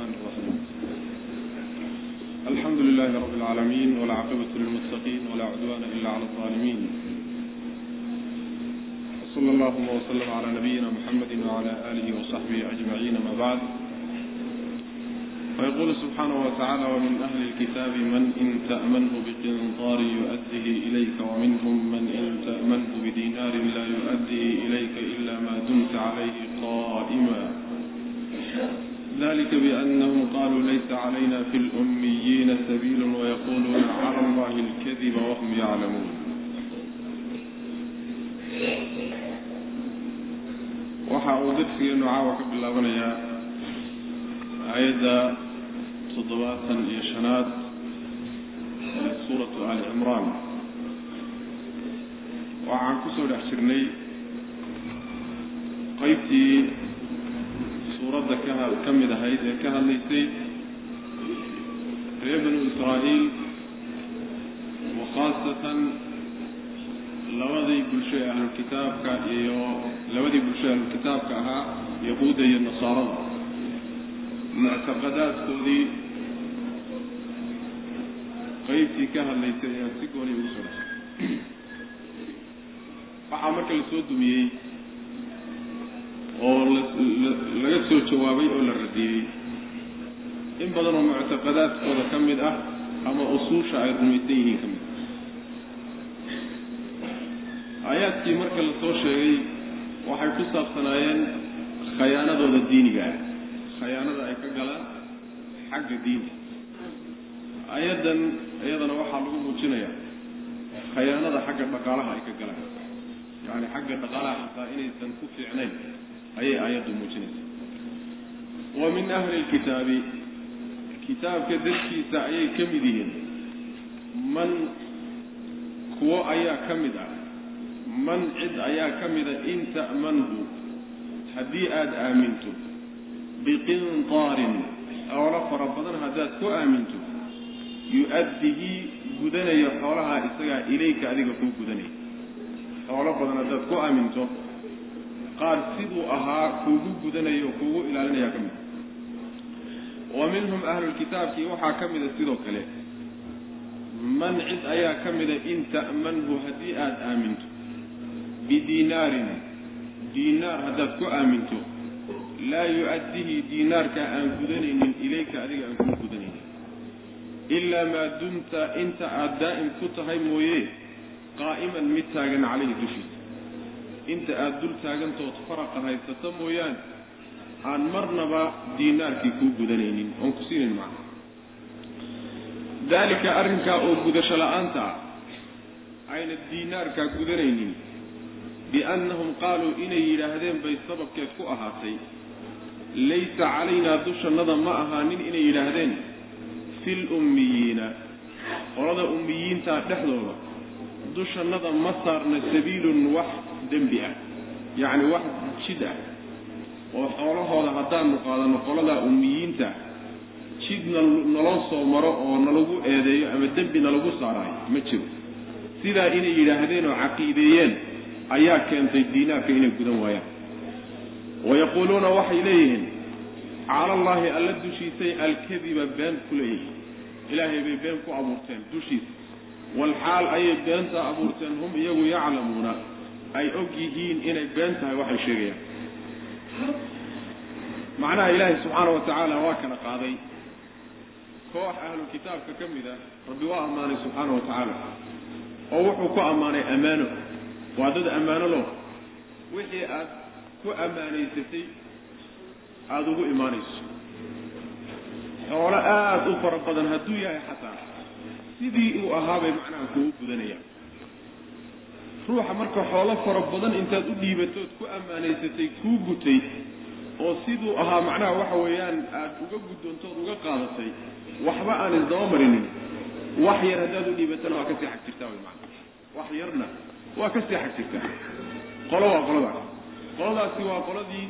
الرحمن الرحيم الحمد لله رب العالمين والعاقبة للمتقين ولا عدوان إلا على الظالمين وصلى اللهم وسلم على نبينا محمد وعلى آله وصحبه أجمعين ما بعد ويقول سبحانه وتعالى ومن أهل الكتاب من إن تأمنه بقنطار يؤده إليك ومنهم من إن تأمنه بدينار لا يؤده إليك إلا ما دمت عليه قائما ذلك بأنهم قالوا ليس علينا في الأميين سبيل ويقولون على الله الكذب وهم يعلمون. waxa uu darsigeenu caawa ka bilaabanayaa aayadda toddobaatan iyo shanaad ee suuratu ali cimraan waxaan ku soo dhex jirnay qeybtii suuradda ka mid ahayd ee ka hadlaysay reer banu israa'iil wa khaasatan labadii bulsho ee ahlulkitaabka iyo labadii bulsho ee ahlulkitaabka ahaa yahuudda iyo nasaarada. Muctaqadaadkoodii qeybtii ka hadlaysay ayaan si gooni ugu dhasay waxaa marka la soo dumiyey oo laga soo jawaabay oo la radiyey in badan oo muctaqadaadkooda ka mid ah ama usuusha ay rumaysan yihiin ka mid ah. Aayaadkii marka la soo sheegay waxay ku saabsanaayeen khayaanadooda diiniga ah. Khayaanada ay ka galaan xagga diinta. Aayaddan iyadana waxaa lagu muujinayaa khayaanada xagga dhaqaalaha ay ka galaan. Yacani xagga dhaqaalaha xataa inaysan ku fiicnayn ayay aayaddu muujinaysa. Wa min ahli lkitaabi kitaabka dadkiisa ayay ka mid yihiin. Man kuwo ayaa ka mid ah man cid ayaa ka mida in ta'manhu haddii aada aaminto biqintaarin xoolo fara badan haddaad ku aaminto yu-addihi gudanaya xoolahaa isagaa ilayka adiga kuu gudanaya. Xoolo badan haddaad ku aaminto qaar siduu ahaa kuugu gudanaya oo kuugu ilaalinayaa ka mid. Wa minhum ahlulkitaabkii waxaa ka mida sidoo kale. Man cid ayaa ka mida in ta'manhu haddii aada aaminto. Bidiinaarin diinaar haddaad ku aaminto. Laa yu-addihi diinaarka aan gudanaynin ilayka adiga aan kuu gudanaynin. Ilaa maa dumta inta aada daa'im ku tahay mooye qaa'iman mid taagan calayhi dushiisa inta aada dul taagantood faraqa haysato mooyaane aan marnaba diinaarkii kuu gudanaynin. Oon ku siinayn macna daalika arrinkaa oo gudasho la'aanta ah ayna diinaarkaa gudanaynin. Biannahum qaaluu inay yidhaahdeen bay sababkeed ku ahaatay. Laysa calaynaa dushannada ma ahaanin inay yidhaahdeen. Fi lummiyiina qolada ummiyiintaa dhexdooda dushannada ma saarna sabiilun wax dembi ah. Yacni wax jid ah. Oo xoolahooda haddaanu qaadano qoladaa ummiyiinta jidna naloo soo maro oo nalagu eedeeyo ama dembi nalagu saaraayo ma jiro. Sidaa inay yidhaahdeen oo caqiideeyeen ayaa keentay diinaarka inay gudan waayaan. Wayaquuluuna waxay leeyihiin cala allaahi alla dushiisay alkadiba been ku leeyihiin. Ilaahay bay been ku abuurteen dushiisa. Walxaal ayay beentaa abuurteen hum iyagu yaclamuuna ay og yihiin inay been tahay waxay sheegayaan. Macnaha ilaahay subxaana wa tacaala waa kala qaaday. Koox ahlu kitaabka ka mid a rabbi waa ammaanay subxaana wa tacaala oo wuxuu ku ammaanay ammaano. Waa dad ammaano lo wixii aad ku ammaanaysatay aada ugu imaanayso. Xoolo aada u fara badan hadduu yahay xataa. Sidii uu ahaabay macnaha kugu gudanayaan ruuxa marka xoolo fara badan intaad u dhiibatood ku ammaanaysatay kuu gutay oo siduu ahaa macnaha waxa weeyaan aada uga guddoontood uga qaadatay waxba aan isdaba marinin. Wax yar haddaad u dhiibatana waa ka sii xag jirtaa wy maana wax yarna waa ka sii xag jirtaa. Qolo waa qoladaas. Qoladaasi waa qoladii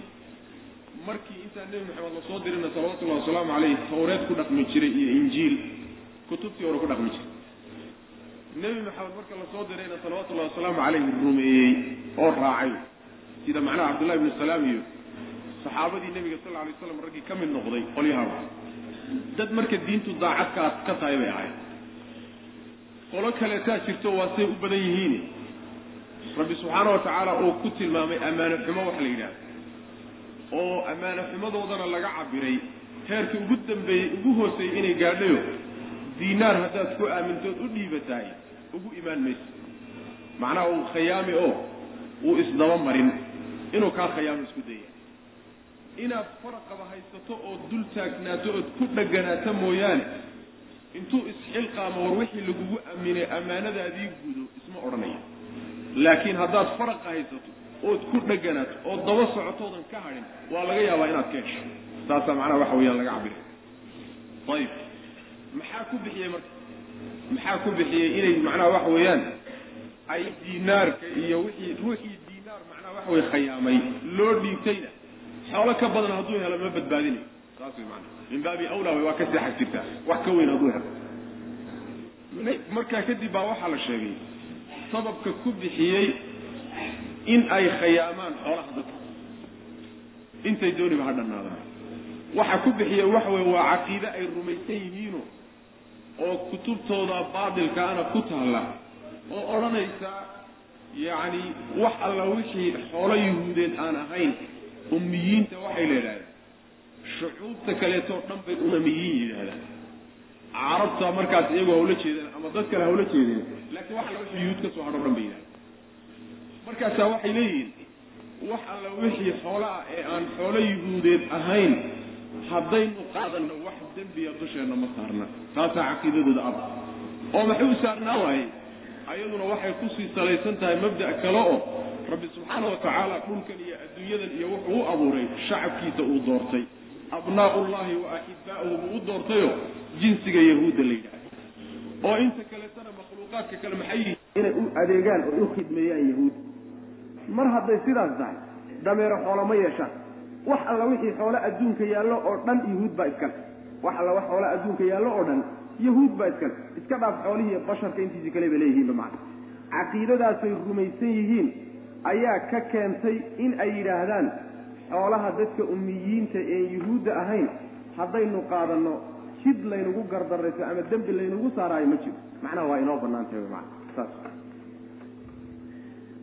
markii intaan nebi maxamed la soo dirina salawatullahi wasalaamu caleyh tawreed ku dhaqmi jiray iyo injiil kutubtii hore ku dhaqmi jiray nebi maxamed marka la soo dirayna salawatullahi wasalaamu caleyhi rumeeyey oo raacay. Sida macnaha cabdullahi ibnu salaam iyo saxaabadii nebiga sal lla alay slam raggii ka mid noqday qolyahaa dad marka diintu daacadkaas ka tahay bay ahayd. Qolo kaleetaa jirto waa say u badan yihiin. Rabbi subxaana wa tacaala oo ku tilmaamay ammaano xumo wax la yidhaahdo. Oo ammaano xumadoodana laga cabiray heerkii ugu dambeeyey ugu hooseeyey inay gaadhayo diinaar haddaad ku aamintood u dhiibatahay ugu imaan mayso. Macnaha uu khayaami oo uu isdaba marin inuu kaa khayaamo isku daya inaad faraqaba haysato ood dul taagnaato ood ku dhaganaato mooyaane intuu isxilqaamo war wixii lagugu aaminay ammaanadaadii gudo isma odhanaya. Laakiin haddaad faraqa haysato ood ku dhaganaato ood daba socotoodan ka hadhin waa laga yaabaa inaad ka hesho saasaa macnaha waxa weeyaan laga cabira ayib maxaa ku bixiyey marka? Maxaa ku bixiyey inay macnaha waxa weeyaan? Ay diinaarka iyo wixii ruuxii diinaar macnaha waxa weye khayaamay loo dhiibtayna. Xoolo ka badan hadduu helo ma badbaadinayo saas way maanaa min baabi awlaa way waa ka seexan jirtaa. Wax ka weyn hadduu helo. Markaa kadib baa waxaa la sheegay sababka ku bixiyey in ay khayaamaan xoolaha dadka. Intay dooniba ha dhannaadaan waxa ku bixiyey waxa weye waa caqiide ay rumaysan yihiino oo kutubtooda baatilkaana ku taalla oo odhanaysa yacni wax alla wixii xoolo yuhuudeed aan ahayn ummiyiinta waxay la yidhahdeen shucuubta kaleetoo dhan bay umamiyiin yidhaahdaan. Carabta markaas iyagoo hawla jeedeen ama dad kale hawla jeedeen laakiin wax alla wixii yuhuud ka soo hadho dhan bay yidhahdeen markaasaa waxay leeyihiin wax alla wixii xoolo ah ee aan xoolo yuhuudeed ahayn haddaynu qaadanno wax dembiya dusheenna ma saarna. Taasaa caqiidadooda ab. Oo maxay u saarnaa waaye? Ayaduna waxay ku sii salaysan tahay mabda' kale oo rabbi subxaana wa tacaala dhulkan iyo adduunyadan iyo wuxuu u abuuray shacabkiisa uu doortay. Abnaa'ullahi wa axibaa'uhu buu u doortayoo jinsiga yahuudda la yidhahda oo inta kaleetana makhluuqaadka kale maxay yihiin? Inay u adeegaan oo u khidmeeyaan yahuud. Mar hadday sidaas tahay dameero xoolo ma yeeshaan wax alla wixii xoolo adduunka yaallo oo dhan yahuud baa iskale wax alla wax xoolo adduunka yaallo oo dhan yahuud baa iskale iska dhaaf xoolihii basharka intiisi kale bay leeyihiinba macna. Caqiidadaasay rumaysan yihiin ayaa ka keentay in ay yidhaahdaan xoolaha dadka ummiyiinta een yuhuudda ahayn haddaynu qaadanno jid laynagu gardarayso ama dembi laynagu saaraayo ma jiro. Macnaha waa inoo bannaan tahay wy macana saas.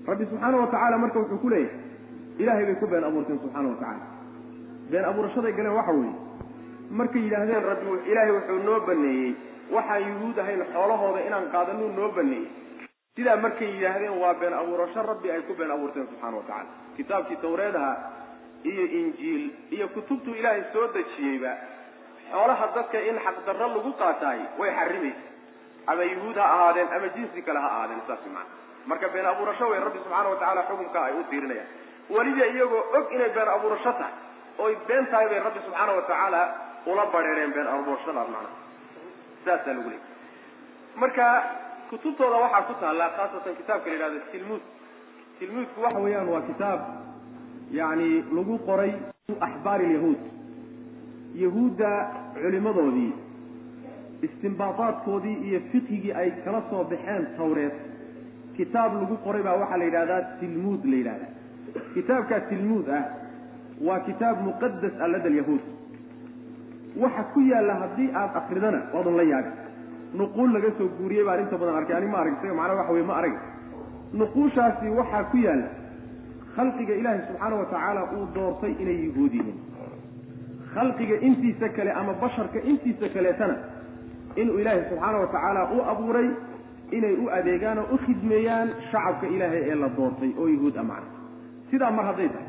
Rabbi subxaana wa tacaala marka wuxuu ku leeyahay ilaahay bay ku been abuurteen subxaana wa tacaala been abuurashaday galeen waxa weeye markay yidhaahdeen rabbi ilaahay wuxuu noo baneeyey. Waxaan yuhuud ahayn xoolahooda inaan qaadanuu noo baneeyey. Sidaa markay yidhaahdeen waa been abuurasho rabbi ay ku been abuurteen subxaana wa tacala kitaabkii tawreedaha iyo injiil iyo kutubtuu ilaahay soo dejiyeyba xoolaha dadka in xaqdarro lagu qaataay way xarimaysa ama yuhuud ha ahaadeen ama jinsi kale ha ahaadeen saas maana marka been abuurasho wey rabbi subxaana wa tacala xukunka ay u tiirinayaan weliba iyagoo og inay been abuurasho tahay oy been tahay bay rabbi subxaana wa tacaala ula bareereen been abuurashadaas macnaha. Saasaa lagu leeyay marka kutubtooda waxaa ku taalla khaasatan kitaabka la yidhahdo tilmuud tilmuudku waxa weeyaan waa kitaab yacni lagu qoray axbaari ilyahuud yahuudda culimadoodii istimbaadaadkoodii iyo fiqhigii ay kala soo baxeen tawreed kitaab lagu qoray baa waxaa la yidhahdaa tilmuud la yidhahda kitaabkaa tilmuud ah waa kitaab muqadas ah lada waxa ku yaalla haddii aad akridana waadun la yaabi nuquul laga soo guuriyey baan inta badan arkay ani ma arag isaga macnaa waxa weye ma arag. Nuquushaasi waxaa ku yaalla khalqiga ilaahay subxaana wa tacaala uu doortay inay yuhuud yihiin. Khalqiga intiisa kale ama basharka intiisa kaleetana inuu ilaahay subxaana wa tacaala u abuuray inay u adeegaan oo u khidmeeyaan shacabka ilaahay ee la doortay oo yuhuud a macna sidaa mar hadday tahay.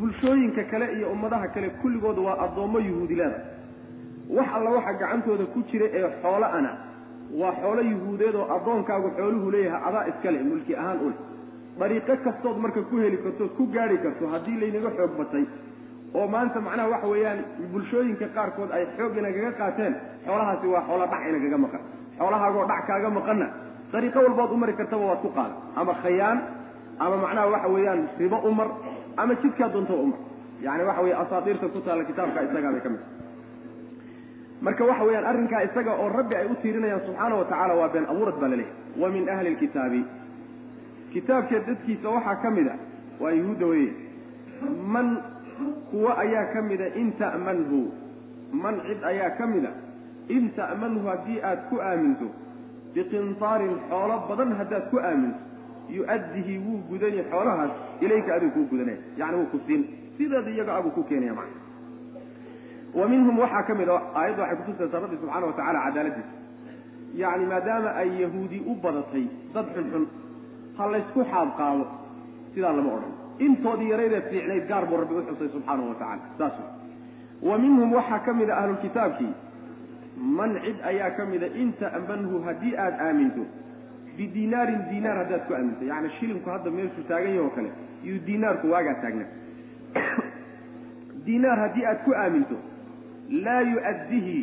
Bulshooyinka kale iyo ummadaha kale kulligood waa addoommo yuhuudileeda wax alla waxa gacantooda ku jira ee xoolo ana waa xoolo yuhuudeed oo addoonkaagu xooluhu leeyahay adaa iskale mulki ahaan ule dariiqo kastood marka ku heli kartood ku gaadhi karto haddii laynaga xoog batay oo maanta macnaha waxa weeyaan bulshooyinka qaarkood ay xoog inagaga qaateen xoolahaasi waa xoolo dhac inagaga maqan. Xoolahaagoo dhac kaaga maqanna. Dariiqo walbood u mari kartaba waad ku qaada ama khayaan ama macnaha waxa weeyaan ribo u mar ama jidkaa doontaba umar. Yani waxa weye asaatiirta ku taalla kitaabka isagaa bay ka mid marka waxa weeyaan arrinkaa isaga oo rabbi ay u tiirinayaan subxaana wa tacala waa been abuurad baa laleeyahy wa min ahli lkitaabi kitaabka dadkiisa waxaa ka mid a waa yuhuudda weye man kuwo ayaa ka mida in ta'manhu. Man cid ayaa ka mida in ta'manhu haddii aad ku aaminto biqintaarin xoolo badan haddaad ku aaminto yu-addihi wuu gudani xoolahaas ilayka adigu kuu gudanaya yacni wuu ku siin. Sideeda iyaga abuu ku keenaya macna. Wa minhum waxaa ka mid a aayadda waxay kutusaysaa rabbi subxaana wa tacala cadaaladiisa. Yacni maadaama ay yahuudi u badatay dad xunxun ha laysku xaab qaado sidaa lama odhan. Intoodii yaraydee fiicnayd gaar buu rabbi u xusay subxaanahu wa tacala saas wa minhum waxaa ka mid a ahlulkitaabkii man cid ayaa ka mida in ta'manhu haddii aada aaminto bidinaarin dinaar haddaad ku aaminto yacni shilinku hadda meeshuu taagan yaho kale iyuu dinaarku waagaa taagna. Dinaar haddii aad ku aaminto laa yu-addihi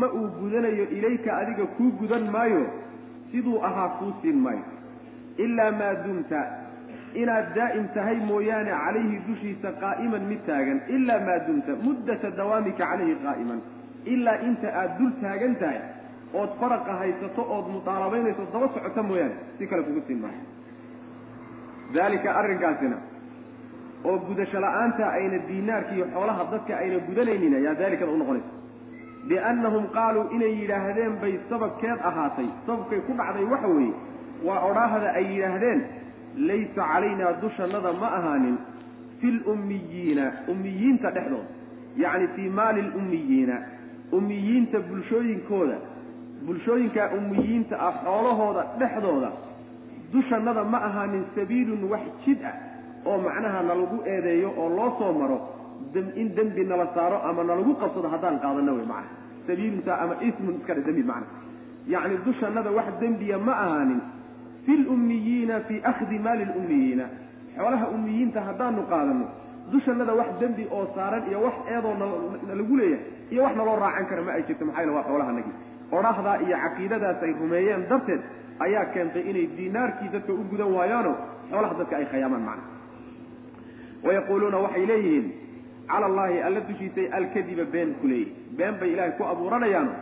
ma uu gudanayo ilayka adiga kuu gudan maayo siduu ahaa kuu siin maayo. Ilaa maa dumta inaad daa'im tahay mooyaane calayhi dushiisa qaa'iman mid taagan. Ilaa maa dumta muddata dawaamika calayhi qaa'iman. Ilaa inta aad dul taagan tahay ood faraqa haysato ood mudaalabaynayso daba socoto mooyaane si kale kugu siin maayo daalika arrinkaasina oo gudasho la'aanta ayna diinaarka iyo xoolaha dadka ayna gudanaynin ayaa daalikada u noqonaysa. Biannahum qaaluu inay yidhaahdeen bay sababkeed ahaatay. Sababkay ku dhacday waxa weeye waa odhaahda ay yidhaahdeen laysa calaynaa dushannada ma ahaanin fi lummiyiina ummiyiinta dhexdooda yacni fii maali lummiyiina ummiyiinta bulshooyinkooda bulshooyinkaa ummiyiinta ah xoolahooda dhexdooda dushannada ma ahaanin sabiilun wax jid ah oo macnaha nalagu eedeeyo oo loo soo maro in dembi nala saaro ama nalagu qabsado haddaan qaadano wey macana sabiilunta ama ismun iska dhe dembi macna yacni dushannada wax dembiya ma ahaanin fi lummiyiina fii akhdi maali lummiyiina xoolaha ummiyiinta haddaanu qaadano dushannada wax dembi oo saaran iyo wax eedoo nalagu leeyahay iyo wax naloo raacan kara ma ay jirto maxaa yale waa xoolahanagi odhahdaa iyo caqiidadaas ay rumeeyeen darteed ayaa keentay inay diinaarkii dadka u gudan waayaano xoolaha dadka ay khayaamaan macna wayaquuluuna waxay leeyihiin cala allaahi alla dushiisay alkadiba been ku leeyihiin been bay ilaahay ku abuuranayaano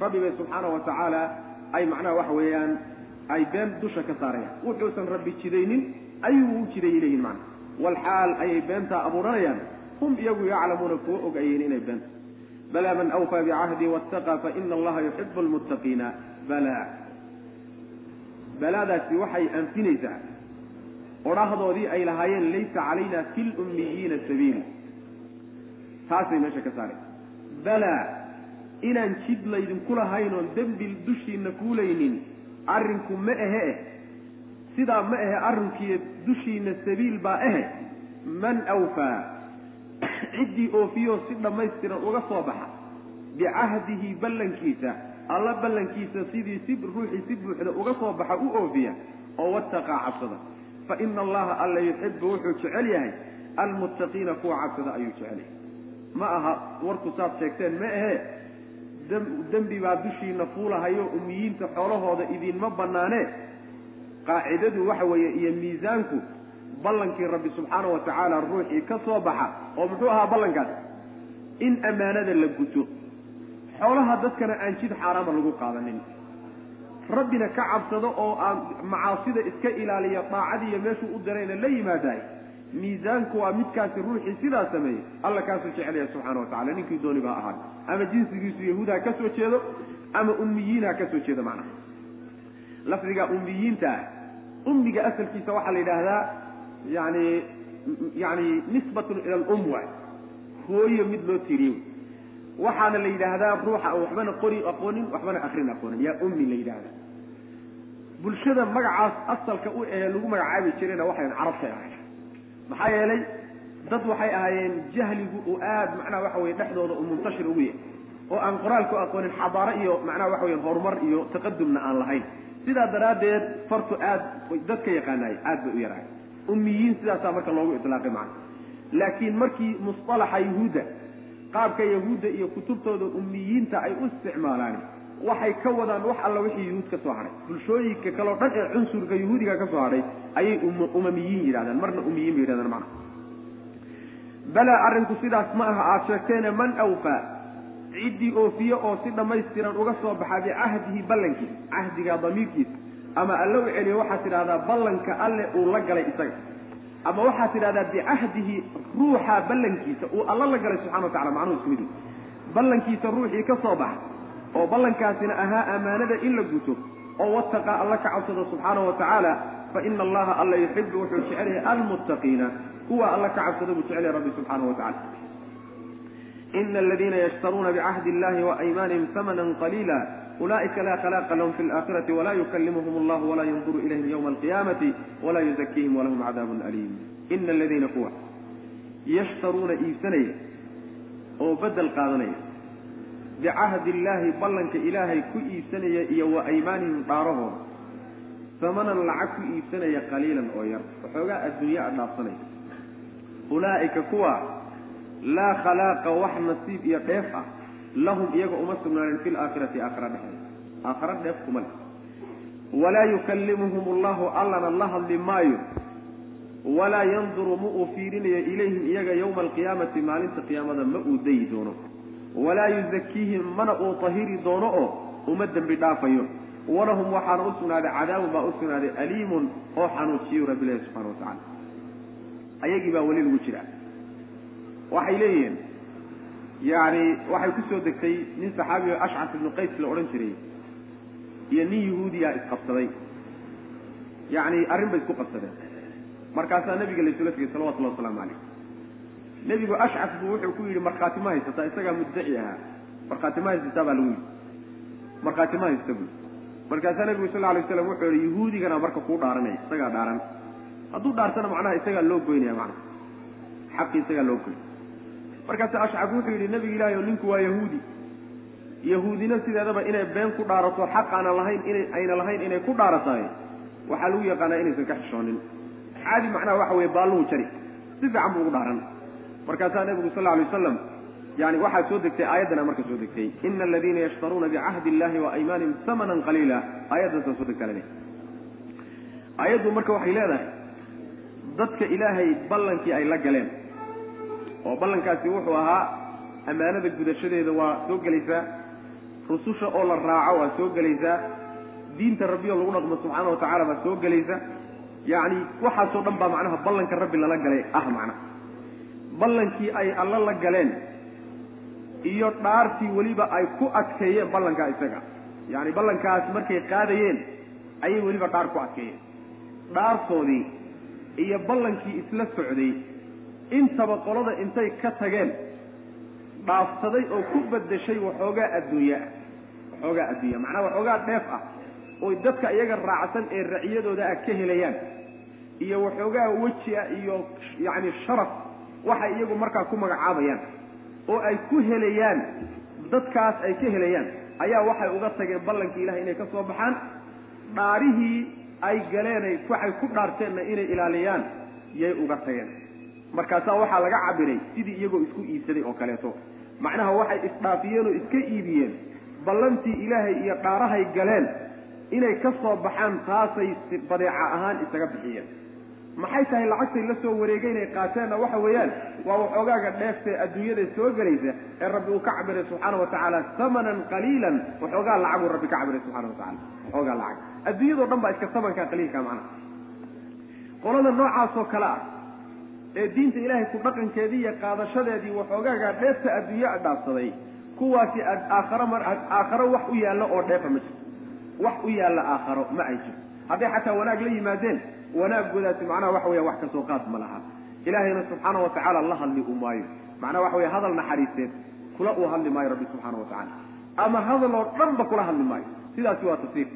rabbi bay subxaana wa tacaala ay macnaha waxa weeyaan ay been dusha ka saarayaan. Wuxuusan rabbi jidaynin ayuu u jidayay leeyihiin macna walxaal ayay beentaa abuuranayaan hum iyagu yaclamuuna kuwa og ayihin inay beenta balaa man awfaa bicahdii waataqaa faina allaha yuxibu lmuttaqiina balaa balaadaasi waxay anfinaysaa odhahdoodii ay lahaayeen laysa calayna fi lummiyiina sabiil taasay meesha ka saaraysa balaa inaan jid laydinku lahayn oon dembi dushiinna kuulaynin arrinku ma ahe eh sidaa ma ahe arrinkiiyo dushiinna sabiil baa ahe man awfaa ciddii oofiyoo si dhammaystiran uga soo baxa. Bicahdihi ballankiisa. Alla ballankiisa sidii si ruuxii si buuxda uga soo baxa u oofiya. Oo wattaqaa cabsada. Fa ina allaha alla yuxibu wuxuu jecel yahay. Almuttaqiina kuwa cabsada ayuu jecel yahay. Ma aha warku saad sheegteen ma ahee? Dembi baa dushiina fuulahayo ummiyiinta xoolahooda idinma bannaanee? Qaacidadu waxa weeye iyo miisaanku ballankii rabbi subxaana wa tacaala ruuxii ka soo baxa oo muxuu ahaa ballankaas in ammaanada la guto. Xoolaha dadkana aan jid xaaraama lagu qaadanin. Rabbina ka cabsado oo aan macaasida iska ilaaliya daacadiiyo meeshuu u dirayna la yimaadaay. Miisaanku waa midkaasi ruuxii sidaa sameeyey. Alla kaasuu jecel yahay subxana wa tacala ninkii dooniba ha ahaan. Ama jinsigiisu yahuud ha ka soo jeedo ama ummiyiin ha ka soo jeedo macnaha. Lafdiga ummiyiinta ah ummiga asalkiisa waxaa la yidhaahdaa yani yani nisbatun ila alum waay hooyo mid loo tiiriye waxaana la yidhaahdaa ruuxa waxbana qori aqoonin waxbana akrin aqoonin. Yaa ummi la yidhaahda bulshada magacaas asalka u ahee lagu magacaabi jirayna waxayn carabtay ahayn maxaa yeelay dad waxay ahaayeen jahligu uu aad macnaha waxa weye dhexdooda uu muntashir ugu yahay. Oo aan qoraalku aqoonin xadaaro iyo macnaha waxa weye horumar iyo taqadumna aan lahayn. Sidaa daraaddeed fartu aad dadka yaqaanaay aad bay u yarahay ummiyiin sidaasaa marka loogu itlaaqay macna. Laakiin markii musطalaxa yahuudda qaabka yahuudda iyo kutubtooda ummiyiinta ay u isticmaalaan waxay ka wadaan wax alla wixii yuhuud ka soo hadhay bulshooyinka kaleo dhan ee cunsurka yahuudiga ka soo hadhay ayay umamiyiin yidhahdaan marna ummiyiin bay yidhahdaan macna. Balaa arrinku sidaas ma aha aada sheegteene man awfaa ciddii oofiye oo si dhammaystiran uga soo baxa bicahdihi ballankiisa cahdiga damiirkiisa ama alle u celiyo waxaad tidhahdaa ballanka alle uu la galay isaga. Ama waxaad tidhahdaa bicahdihi ruuxa ballankiisa uu alla la galay subxana wa tacala macnuhu isku mid. Ballankiisa ruuxii ka soo baxa oo ballankaasina ahaa ammaanada in la guto oo wataqaa alla ka cabsado subxaanahu wa tacaala fa ina allaha alla yuxibu wuxuu jecel yahay almuttaqiina kuwa alla ka cabsado buu jecel yahay rabbi subxaanahu wa tacala ina aladiina yashtaruuna bicahdi illahi waaymaanihim hamanan qaliila ulaa'ika laa khalaaqa lahum fi laakhirati walaa yukallimuhum allahu walaa yanduru ilayhim yowma alqiyaamati walaa yuzakiihim walahum cadaabun aliim ina aladiina kuwa yashtaruuna iibsanaya oo bedel qaadanaya bicahdi illaahi ballanka ilaahay ku iibsanaya iyo wa aymaanihim dhaarahooda samanan lacag ku iibsanaya qaliilan oo yar waxoogaa adduunye a dhaafsanaya ulaa'ika kuwa laa khalaaqa wax nasiib iyo dheef ah lahum iyaga uma sugnaanin fi laakhirati aakhira dhexeeda aakhira dheef kuma leh. Walaa yukallimuhum allahu allana la hadli maayo. Walaa yanduru ma uu fiirinayo ilayhim iyaga yowma alqiyaamati maalinta qiyaamada ma uu dayi doono. Walaa yuzakiihim mana uu tahiri doono oo uma dembi dhaafayo. Walahum waxaana u sugnaaday cadaabun baa u sugnaaday aliimun oo xanuujiyu rabbilahi subxana wa tacala ayagii baa weli lagu jira waxay leeyihiin yacni waxay ku soo degtay nin saxaabigo ashcas ibnu qays la odhan jiray. Iyo nin yahuudiyaa isqabsaday. Yacni arrin bay isku qabsadeen. Markaasaa nabiga laysula tegay salawatullahi wasalaamu calayh. Nebigu ashcas buu wuxuu ku yidhi markhaati ma haysataa? Isagaa muddaci ahaa. Markhaati ma haysataa? baa lagu yidhi. Markhaati ma haysta buu markaasaa nebigu sal alay waslam wuxuu yihi yahuudigana marka kuu dhaaranaya isagaa dhaaran. Hadduu dhaartana macnaha isagaa loo goynaya macnaha. Xaqii isagaa loo goyn markaasa ashcab wuxuu yidhi nebiga ilaahi oo ninku waa yahuudi. Yahuudina sideedaba inay been ku dhaarato xaq aana lahayn ayna lahayn inay ku dhaaratahay waxaa lagu yaqaanaa inaysan ka xishoonin. Caadi macnaha waxa weye baalluhu jari. Si fiican buu ugu dhaaran. Markaasaa nebigu sal alay wasalam yani waxaa soo degtay aayaddana marka soo degtay. Ina aladiina yashtaruuna bicahdi illahi wa aymaanihim hamanan qaliila. Aayaddaasa soo degtaa laleehay aayaddu marka waxay leedahay dadka ilaahay ballankii ay la galeen oo ballankaasi wuxuu ahaa ammaanada gudashadeeda waa soo gelaysaa rususha oo la raaco waa soo gelaysaa diinta rabbi oo lagu dhaqmo subxaana wa tacala baa soo gelaysa. Yacni waxaasoo dhan baa macnaha ballanka rabbi lala galay ah macnaha. Ballankii ay alla la galeen iyo dhaartii weliba ay ku adkeeyeen ballankaa isaga. Yacni ballankaas markay qaadayeen ayay weliba dhaar ku adkeeyeen. Dhaartoodii iyo ballankii isla socday intaba qolada intay ka tageen dhaafsaday oo ku beddeshay waxoogaa adduunya. Waxoogaa adduunya macnaha waxoogaa dheef ah oy dadka iyaga raacsan ee raciyadooda ah ka helayaan iyo waxoogaa weji ah iyo yacni sharaf waxay iyagu markaa ku magacaabayaan oo ay ku helayaan dadkaas ay ka helayaan ayaa waxay uga tageen ballankii ilahay inay ka soo baxaan dhaarihii ay galeenay waxay ku dhaarteenna inay ilaaliyaan yay uga tageen markaasaa waxaa laga cabiray sidii iyagoo isku iibsaday oo kaleeto. Macnaha waxay isdhaafiyeen oo iska iibiyeen ballantii ilaahay iyo dhaarahay galeen inay ka soo baxaan taasay badeeca ahaan isaga bixiyeen. Maxay tahay lacagtay la soo wareegay inay qaateenna waxa weeyaan waa waxoogaaga dheeftee adduunyada soo gelaysa ee rabbi uu ka cabiray subxaana wa tacaala samanan qaliilan waxoogaa lacaguu rabbi ka cabiray subxana wa tacala waxoogaa lacag. Adduunyadao dhan baa iska samankaa qaliilka macnaha. Qolada noocaasoo kale ah ee diinta ilaahay ku dhaqankeedii iyo qaadashadeedii waxoogaaga dheefta adduunye a dhaafsaday kuwaasi aakharo mar aakharo wax u yaalla oo dheefa ma jirto. Wax u yaalla aakharo ma ay jirto. Hadday xataa wanaag la yimaadeen wanaagoodaasi macnaha waxa weya wax ka soo qaad ma laha. Ilaahayna subxaana wa tacaala la hadli u maayo. Macnaha waxa weya hadal naxariiseed kula uu hadli maayo rabbi subxaana wa tacaala. Ama hadal oo dhanba kula hadli maayo. Sidaasi waa tafsiir.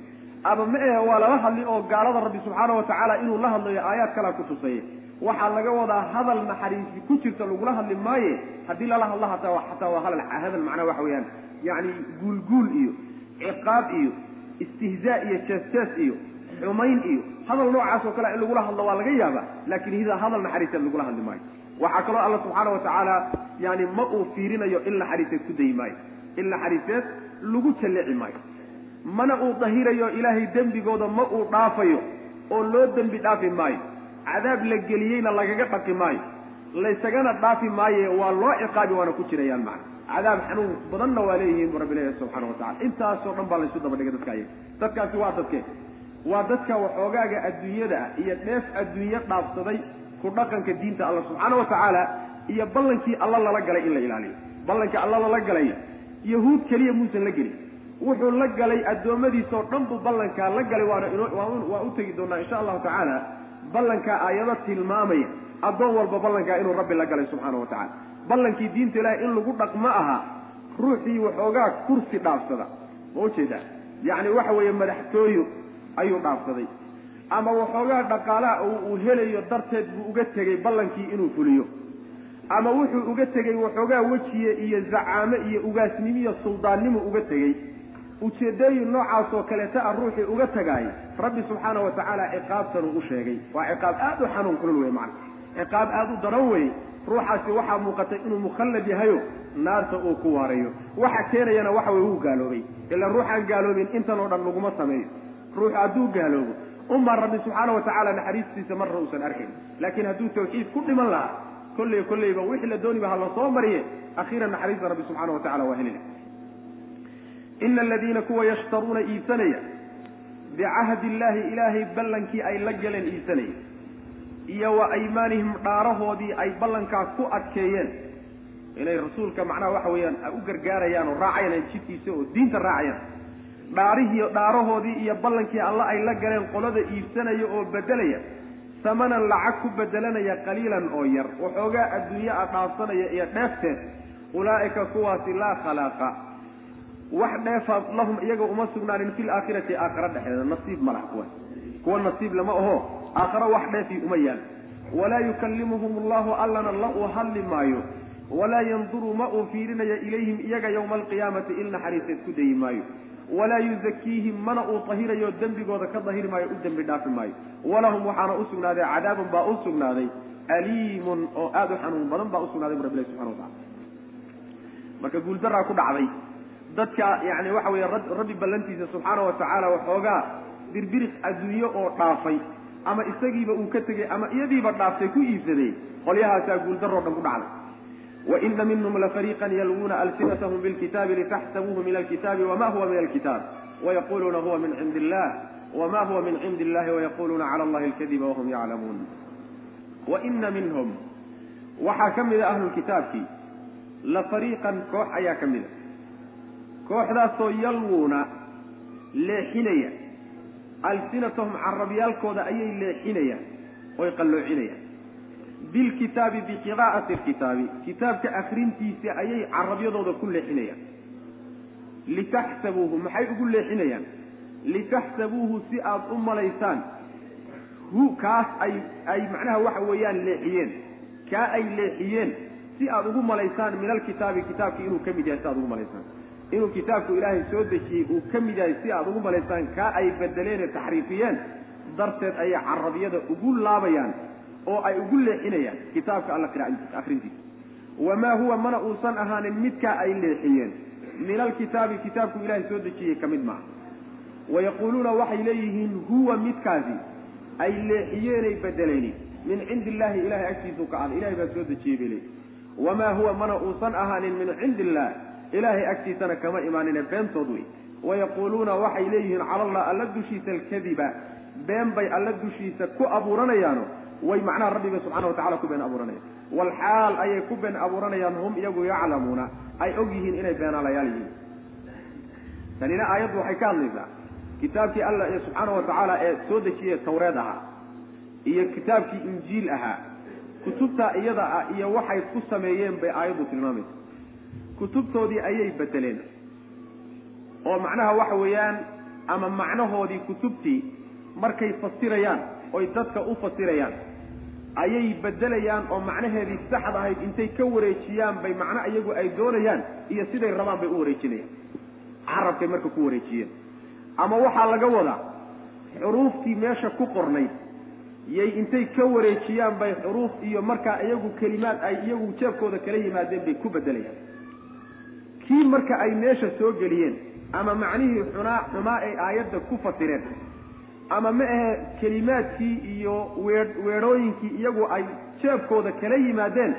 Ama ma ahe waa lala hadli oo gaalada rabbi subxaana wa tacaala inuu la hadlayo aayaad kalaa ku tusaya waxaa laga wadaa hadal naxariisi ku jirta lagula hadli maaye haddii lala hadla hataa xataa waa hadal macnaha waxa weeyaan. Yacni guulguul iyo ciqaab iyo istihzaa iyo jees-jees iyo xumayn iyo hadal noocaas oo kale in lagula hadlo waa laga yaaba laakiin hida hadal naxariiseed lagula hadli maayo. Waxaa kaloo alla subxaana wa tacaala yani ma uu fiirinayo in naxariiseed ku dayi maayo in naxariiseed lagu jalleeci maayo. Mana uu dahirayo ilaahay dembigooda ma uu dhaafayo oo loo dembi dhaafi maayo cadaab la geliyeyna lagaga dhaqi maayo laysagana dhaafi maaye waa loo ciqaabi waana ku jirayaan macna. Cadaab xanuun badanna waa leeyihiin bu rabbi leeyahy subxana wa tacala intaasoo dhan baa laysu daba dhigay dadka ayaga dadkaasi waa dadke. Waa dadka waxoogaaga adduunyada ah iyo dheef adduunye dhaafsaday ku dhaqanka diinta alla subxaana wa tacaala iyo ballankii alla lala galay in la ilaaliyo. Ballankii alla lala galay. Yahuud keliya muusan la gelin wuxuu la galay addoommadiisoo dhan buu ballankaa la galay waana waa u tegi doonaa insha allahu tacaala ballankaa aayado tilmaamaya addoon walba ballankaa inuu rabbi la galay subxaana wa tacala ballankii diinta ilaahay in lagu dhaqmo aha ruuxii waxoogaa kursi dhaafsada. Ma u jeedaa yacni waxa weeye madaxtooyo ayuu dhaafsaday. Ama waxoogaa dhaqaalaha uu helayo darteed buu uga tegey ballankii inuu fuliyo. Ama wuxuu uga tegey waxoogaa wejiye iyo zacaame iyo ugaasnimo iyo suldaannimo uga tegey ujeedooyin noocaas oo kaleeta ah ruuxii uga tagaay rabbi subxaana wa tacaala ciqaabtanuu u sheegay. Waa ciqaab aada u xanuun kulul wey macana ciqaab aada u daran wey ruuxaasi waxaa muuqatay inuu mukhallad yahayo naarta uu ku waarayo waxa keenayana waxa wey wuu gaaloobay. Ilaa ruuxaan gaaloobin intan oo dhan laguma sameeyo. Ruux hadduu gaaloobo. Umaa rabbi subxaana wa tacaala naxariistiisa marna uusan arkayn laakiin hadduu tawxiid ku dhiman lahaa kolley kolleyba wixii la dooniba ha la soo mariye akhiiran naxariista rabbi subxaana wa tacala waa helila ina aladiina kuwa yashtaruuna iibsanaya bicahdi illaahi ilaahay ballankii ay la galeen iibsanaya iyo wa aymaanihim dhaarahoodii ay ballankaas ku adkeeyeen inay rasuulka macnaha waxa weeyaan u gargaarayaan oo raacayaan jidkiisa oo diinta raacayaan dhaarihii dhaarahoodii iyo ballankii alla ay la galeen qolada iibsanaya oo bedelaya samanan lacag ku bedelanaya qaliilan oo yar waxoogaa adduunye a dhaafsanaya iyo dheefteed ulaa'ika kuwaasi laa khalaaqa wax dheefa lahum iyaga uma sugnaanin fil aakhirati aakhara dhexdeeda nasiib ma laha kuwaas. Kuwa nasiib lama aho aakharo wax dheefii uma yaal. Walaa yukallimuhum allahu allana la uu hadli maayo walaa yanduru ma uu fiirinayo ilayhim iyaga yowma alqiyaamati il naxariiseed ku dayi maayo. Walaa yuzakiihim mana uu tahirayo dembigooda ka dahiri maayo u dembi dhaafi maayo. Walahum waxaana u sugnaaday cadaabun baa u sugnaaday aliimun oo aada u xanuun badan baa usugnaaday bu rabbilahi subxana watacala marka guuldaraa ku dhacday dadka yani waxa weeye rabbi ballantiisa subxaana wa tacaala waxoogaa birbiriq adduunye oo dhaafay ama isagiiba uu ka tegey ama iyadiiba dhaaftay ku iibsaday qolyahaasaa guuldaroo dhan ku dhacday. Waina minhum lafariiqan yalwuuna alsinatahum bilkitaabi litaxsabuuhu min alkitaabi wama huwa min alkitaab. Wayaquluuna huwa min cindi illah wama huwa min cindi illahi wayaquluuna cala allahi alkadiba wahum yaclamuun. Waina minhum waxaa ka mida ahlulkitaabkii la fariiqan koox ayaa ka mida kooxdaasoo yalwuuna leexinaya. Alsinatahum carabyaalkooda ayay leexinayaan oy qalloocinayaan bilkitaabi biqiraa'ati alkitaabi kitaabka akrintiisa ayay carabyadooda ku leexinayaan litaxsabuuhu maxay ugu leexinayaan? Litaxsabuuhu si aada u malaysaan hu kaas ay ay macnaha waxa weeyaan leexiyeen. Kaa ay leexiyeen si aada ugu malaysaan min alkitaabi kitaabkii inuu ka mid yahay si aad ugu malaysaan inuu kitaabku ilaahay soo dejiyey uu ka mid yahay si aada ugu malaysaan kaa ay bedeleen ee taxriifiyeen darteed ayay carabyada ugu laabayaan oo ay ugu leexinayaan kitaabka alla akrintiisa wamaa huwa mana uusan ahaanin midkaa ay leexiyeen. Min alkitaabi kitaabku ilaahay soo dejiyey ka mid maaha. Wayaquuluuna waxay leeyihiin huwa midkaasi ay leexiyeenay bedelayni min cindi illaahi ilahay agtiisuu ka ahda ilahay baa soo dejiyey bay leeyihiin wamaa huwa mana uusan ahaanin min cindi illah ilaahay agtiisana kama imaanine beentood wey wayaquuluuna waxay leeyihiin cala allah alla dushiisa alkadiba. Been bay alla dushiisa ku abuuranayaano way macnaha rabbiba subxana watacala ku been abuuranayaan. Walxaal ayay ku been abuuranayaan hum iyagu yaclamuuna. Ay og yihiin inay beenaalayaal yihiin. Tanina aayaddu waxay ka hadlaysaa kitaabkii alla ee subxaana wa tacaala ee soo dejiyey tawreed ahaa iyo kitaabkii injiil ahaa kutubtaa iyada ah iyo waxay ku sameeyeen bay aayaddu tilmaamaysa kutubtoodii ayay bedeleen oo macnaha waxa weeyaan ama macnahoodii kutubtii markay fasirayaan oy dadka u fasirayaan ayay bedelayaan oo macnaheedii saxda ahayd intay ka wareejiyaan bay macno iyagu ay doonayaan iyo siday rabaan bay u wareejinayaan. Carabkay marka ku wareejiyeen. Ama waxaa laga wadaa xuruuftii meesha ku qornayd yay intay ka wareejiyaan bay xuruuf iyo markaa iyagu kelimaad ay iyagu jeebkooda kala yimaadeen bay ku bedelayaan kii marka ay meesha soo geliyeen ama macnihii xunaa xumaa ay aayadda ku fasireen ama ma ahe kelimaadkii iyo wee weedhooyinkii iyagu ay jeebkooda kala yimaadeen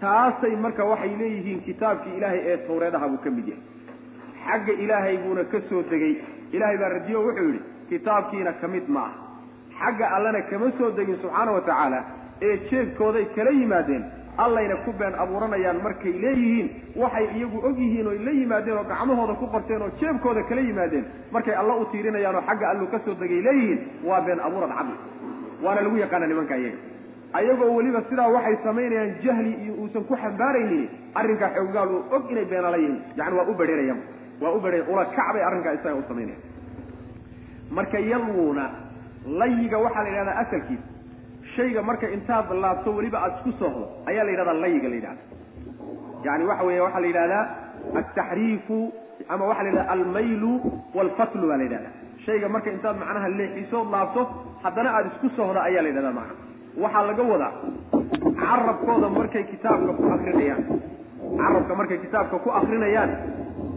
taasay marka waxay leeyihiin kitaabkii ilaahay ee tawreedaha buu ka mid yahay. Xagga ilaahay buuna ka soo degay ilaahay baa radiyo wuxuu yidhi kitaabkiina ka mid ma ah xagga allana kama soo degin subxaana wa tacaala ee jeebkooday kala yimaadeen allayna ku been abuuranayaan markay leeyihiin waxay iyagu og yihiin oy la yimaadeen oo gacmahooda ku qorteen oo jeebkooda kala yimaadeen. Markay alla u tiirinayaan oo xagga allu ka soo degay leeyihiin waa been abuurad cadli waana lagu yaqaana nimanka iyaga. Ayagoo weliba sidaa waxay samaynayaan jahli iyo uusan ku xambaaraynin arrinkaa xooggaal uu og inay beenala yihiin. Yani waa u bedheerayaan waa u bedhe ula kac arrinkaa isaga u samaynayan marka yalwuuna layiga waxaa la yidhahdaa asalkiisa shayga marka intaad laabto weliba aada isku soohdo ayaa la yidhahdaa layiga la yidhahda. Yani waxa weeye waxaa la yidhahdaa altaxriifu ama waxa la yidhahda almaylu walfatlu baa la yidhahda shayga marka intaad macnaha leexisood laabto haddana aada isku sohda ayaa la yidhahdaa macna. Waxaa laga wadaa carabkooda markay kitaabka ku akrinayaan carabka markay kitaabka ku akrinayaan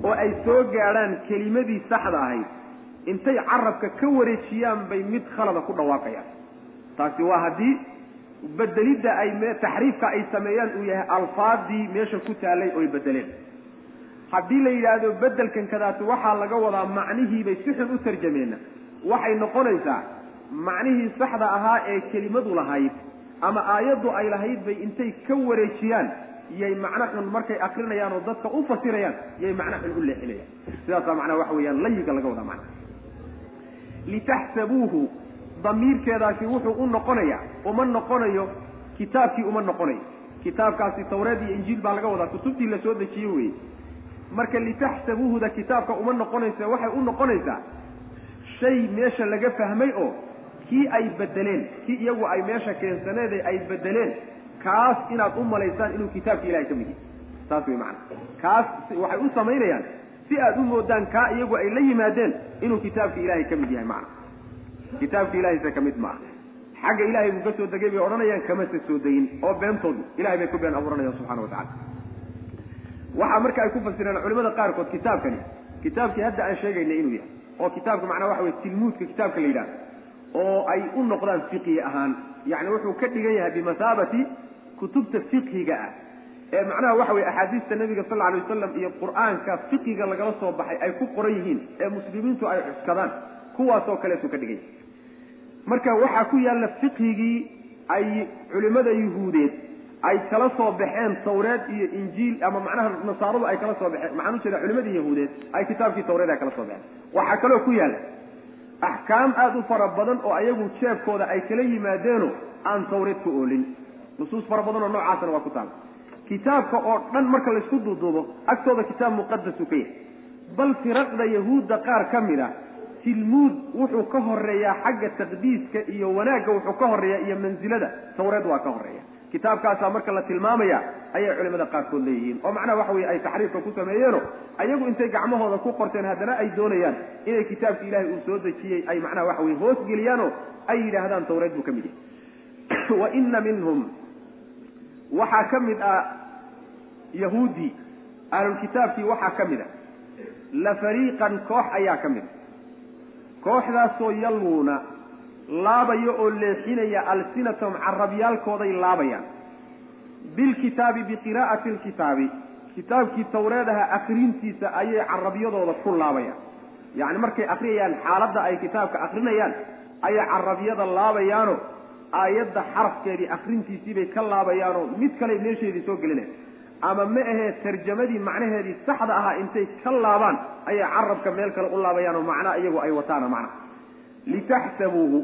oo ay soo gaadhaan kelimadii saxda ahayd intay carabka ka wareejiyaan bay mid khalada ku dhawaaqayaan taasi waa haddii bedelidda ay taxriifka ay sameeyaan uu yahay alfaadii meesha ku taallay oy bedeleen haddii la yidhaahdo bedelkan kadaasi waxaa laga wadaa macnihiibay si xun u tarjameenna. Waxay noqonaysaa macnihii saxda ahaa ee kelimadu lahayd ama aayaddu ay lahayd bay intay ka wareejiyaan yay macno xun markay akrinayaan oo dadka u fasirayaan yay macno xun u leexinayaan. Sidaasaa macnaha waxa weeyaan layiga laga wadaa macnaha litaxsabuuhu damiirkeedaasi wuxuu u noqonayaa uma noqonayo kitaabkii uma noqonayo kitaabkaasi tawreed iyo injiil baa laga wadaa kutubtii la soo dejiye weye marka litaxsabuuhuda kitaabka uma noqonaysa waxay u noqonaysaa shay meesha laga fahmay oo kii ay bedeleen kii iyagu ay meesha keensaneede ay bedeleen kaas inaad u malaysaan inuu kitaabka ilahay ka mid yahay saas wey macana kaas waxay u samaynayaan si aad u moodaan kaa iyagu ay la yimaadeen inuu kitaabka ilaahay ka mid yahay macana kitaabka ilahayse ka mid maaha. Xagga ilahay buu ka soo degay bay odhanayaan kamase soo degin oo beentoodu ilahay bay ku been abuuranayaan subxana wa tacala waxaa marka ay ku fasireen culimada qaarkood kitaabkani kitaabkii hadda aan sheegaynay inuu yahay oo kitaabka macnaa waxa weye tilmuudka kitaabka la yidhahdo oo ay u noqdaan fiqhi ahaan yani wuxuu ka dhigan yahay bimasaabati kutubta fiqhiga ah. Ee macnaha waxa weye axaadiista nabiga sal alay wasalam iyo qur'aanka fiqiga lagala soo baxay ay ku qoran yihiin ee muslimiintu ay cuskadaan kuwaasoo kaleetuu ka dhigan yahay marka waxaa ku yaalla fiqhigii ay culimada yuhuudeed ay kala soo baxeen tawreed iyo injiil ama macnaha nasaaradu ay kala soo baxeen. Maxaan ujeeda culimadii yahuudeed ay kitaabkii tawreed ay kala soo baxeen. Waxaa kaloo ku yaalla axkaam aada u fara badan oo ayagu jeebkooda ay kala yimaadeeno aan tawreed ku oolin. Nusuus fara badan oo noocaasna waa ku taala kitaabka oo dhan marka laysku duuduubo agtooda kitaab muqadasu ka yahay bal firaqda yahuudda qaar ka mid a tilmuud wuxuu ka horeeyaa xagga taqdiiska iyo wanaagga wuxuu ka horeeyaa iyo mansilada tawreed waa ka horreeya. Kitaabkaasaa marka la tilmaamaya ayay culimada qaarkood leeyihiin. Oo macnaha waxa weye ay taxriifka ku sameeyeeno ayagu intay gacmahooda ku qorteen haddana ay doonayaan inay kitaabka ilaahay uu soo dejiyey ay macnaha waxa weye hoos geliyaanoo ay yidhaahdaan tawreed buu ka mid yahay. Wa ina minhum waxaa ka mid ah yahuudi ahlulkitaabkii waxaa ka mid a la fariiqan koox ayaa ka mid a kooxdaasoo yalwuuna laabaya oo leexinaya alsinatahum carabyaalkooday laabayaan. Bilkitaabi biqiraa'ati alkitaabi. Kitaabkii tawreedaha akrintiisa ayay carabyadooda ku laabayaan. Yacni markay akrinayaan xaaladda ay kitaabka akrinayaan ayay carabyada laabayaano aayadda xarafkeedii akrintiisiibay ka laabayaanoo mid kale meesheedii soo gelinaya ama ma ahee tarjamadii macnaheedii saxda ahaa intay ka laabaan ayay carabka meel kale u laabayaanoo macnaa iyagu ay wataana macna litaxsabuuhu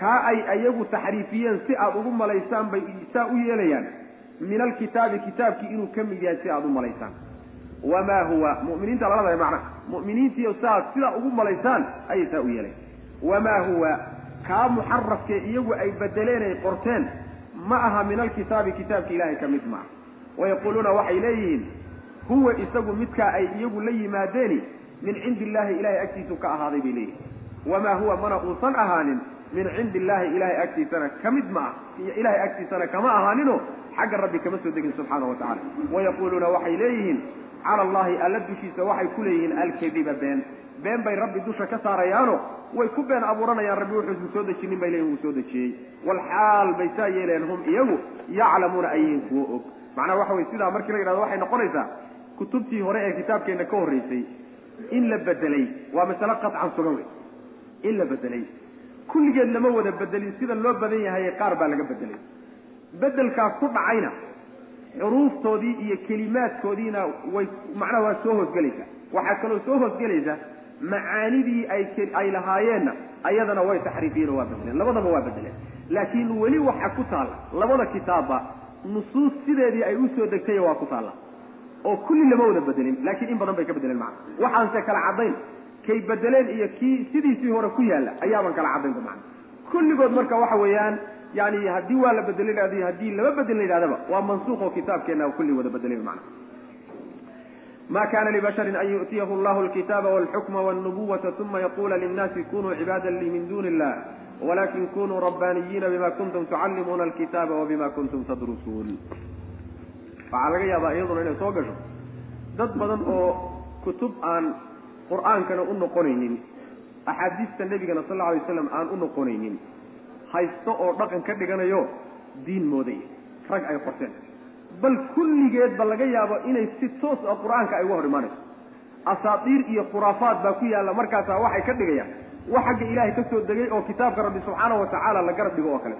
kaa ay ayagu taxriifiyeen si aad ugu malaysaan bay saa u yeelayaan. Min alkitaabi kitaabkii inuu ka mid yahay si aad u malaysaan. Wamaa huwa mu'miniinta lala dahay macnaha mu'miniintiiyo saaad sidaa ugu malaysaan ayay saa u yeelayan wamaa huwa kaa muxarafkee iyagu ay bedeleen ay qorteen ma aha min alkitaabi kitaabka ilaahay ka mid maaha wayaquuluuna waxay leeyihiin huwa isagu midkaa ay iyagu la yimaadeeni min cindi illaahi ilahay agtiisu ka ahaaday bay leeyihiin wamaa huwa mana uusan ahaanin min cindi illaahi ilahay agtiisana ka mid ma ah ilahay agtiisana kama ahaanino xagga rabbi kama soo degin subxaana wa tacala wayaquuluuna waxay leeyihiin cala allahi alla dushiisa waxay ku leeyihiin alkadiba been been bay rabbi dusha ka saarayaano way ku been abuuranayaan rabbi wuxuusan soo dejinin bay leeyihiin wuu soo dejiyey walxaal bay saa yeeleen hum iyagu yaclamuuna ayihin kuwo og macnaha waxa weye sidaa markii la yidhahdo waxay noqonaysaa kutubtii hore ee kitaabkeenna ka horreysay in la bedelay. Waa masale qatcan sugan wey in la bedelay. Kulligeed lama wada bedelin sida loo badan yahay qaar baa laga bedelay. Bedelkaa ku dhacayna xuruuftoodii iyo kelimaadkoodiina way macnaha waa soo hoosgelaysaa waxaa kaloo soo hoosgelaysa macaanidii ay ay lahaayeenna ayadana way taxriifiyeen oo waa bedeleen. Labadaba waa bedeleen. Laakiin weli waxa ku taalla labada kitaabba nusuus sideedii ay u soo degtay waa ku taalla. oo kulli lama wada bedelin laakiin in badan bay ka bedeleen macna. Waxaanse kala caddayn kay bedeleen iyo kii sidiisii hore ku yaalla ayaaban kala caddaynba macna. Kulligood marka waxa weeyaan yani haddii waa la bedel la yidhahdo haddii laba bedel la yidhahdaba waa mansuuq oo kitaabkeenna kulli wada bedelay macna. Ma kana libasharin an yu'tiyahu allahu alkitaba walxukma walnubuwata uma yaqula linnaasi kunuu cibaada lii min duni illah walakin kunuu rabbaniyiina bima kuntum tucallimuuna alkitaba wabima kuntum tadrusuun waxaa laga yaabaa iyaduna inay soo gasho dad badan oo kutub aan qur'aankana u noqonaynin axaadiista nebigana sal alla alay waslam aan u noqonaynin haysto oo dhaqan ka dhiganayo diin mooday rag ay qorteen bal kulligeedba laga yaabo inay si toos ah qur'aanka ay uga hor imaanayso asaatiir iyo khuraafaad baa ku yaalla markaasaa waxay ka dhigayaan wax xagga ilaahay ka soo degay oo kitaabka rabbi subxaanahu watacaala la garab dhigo oo kale.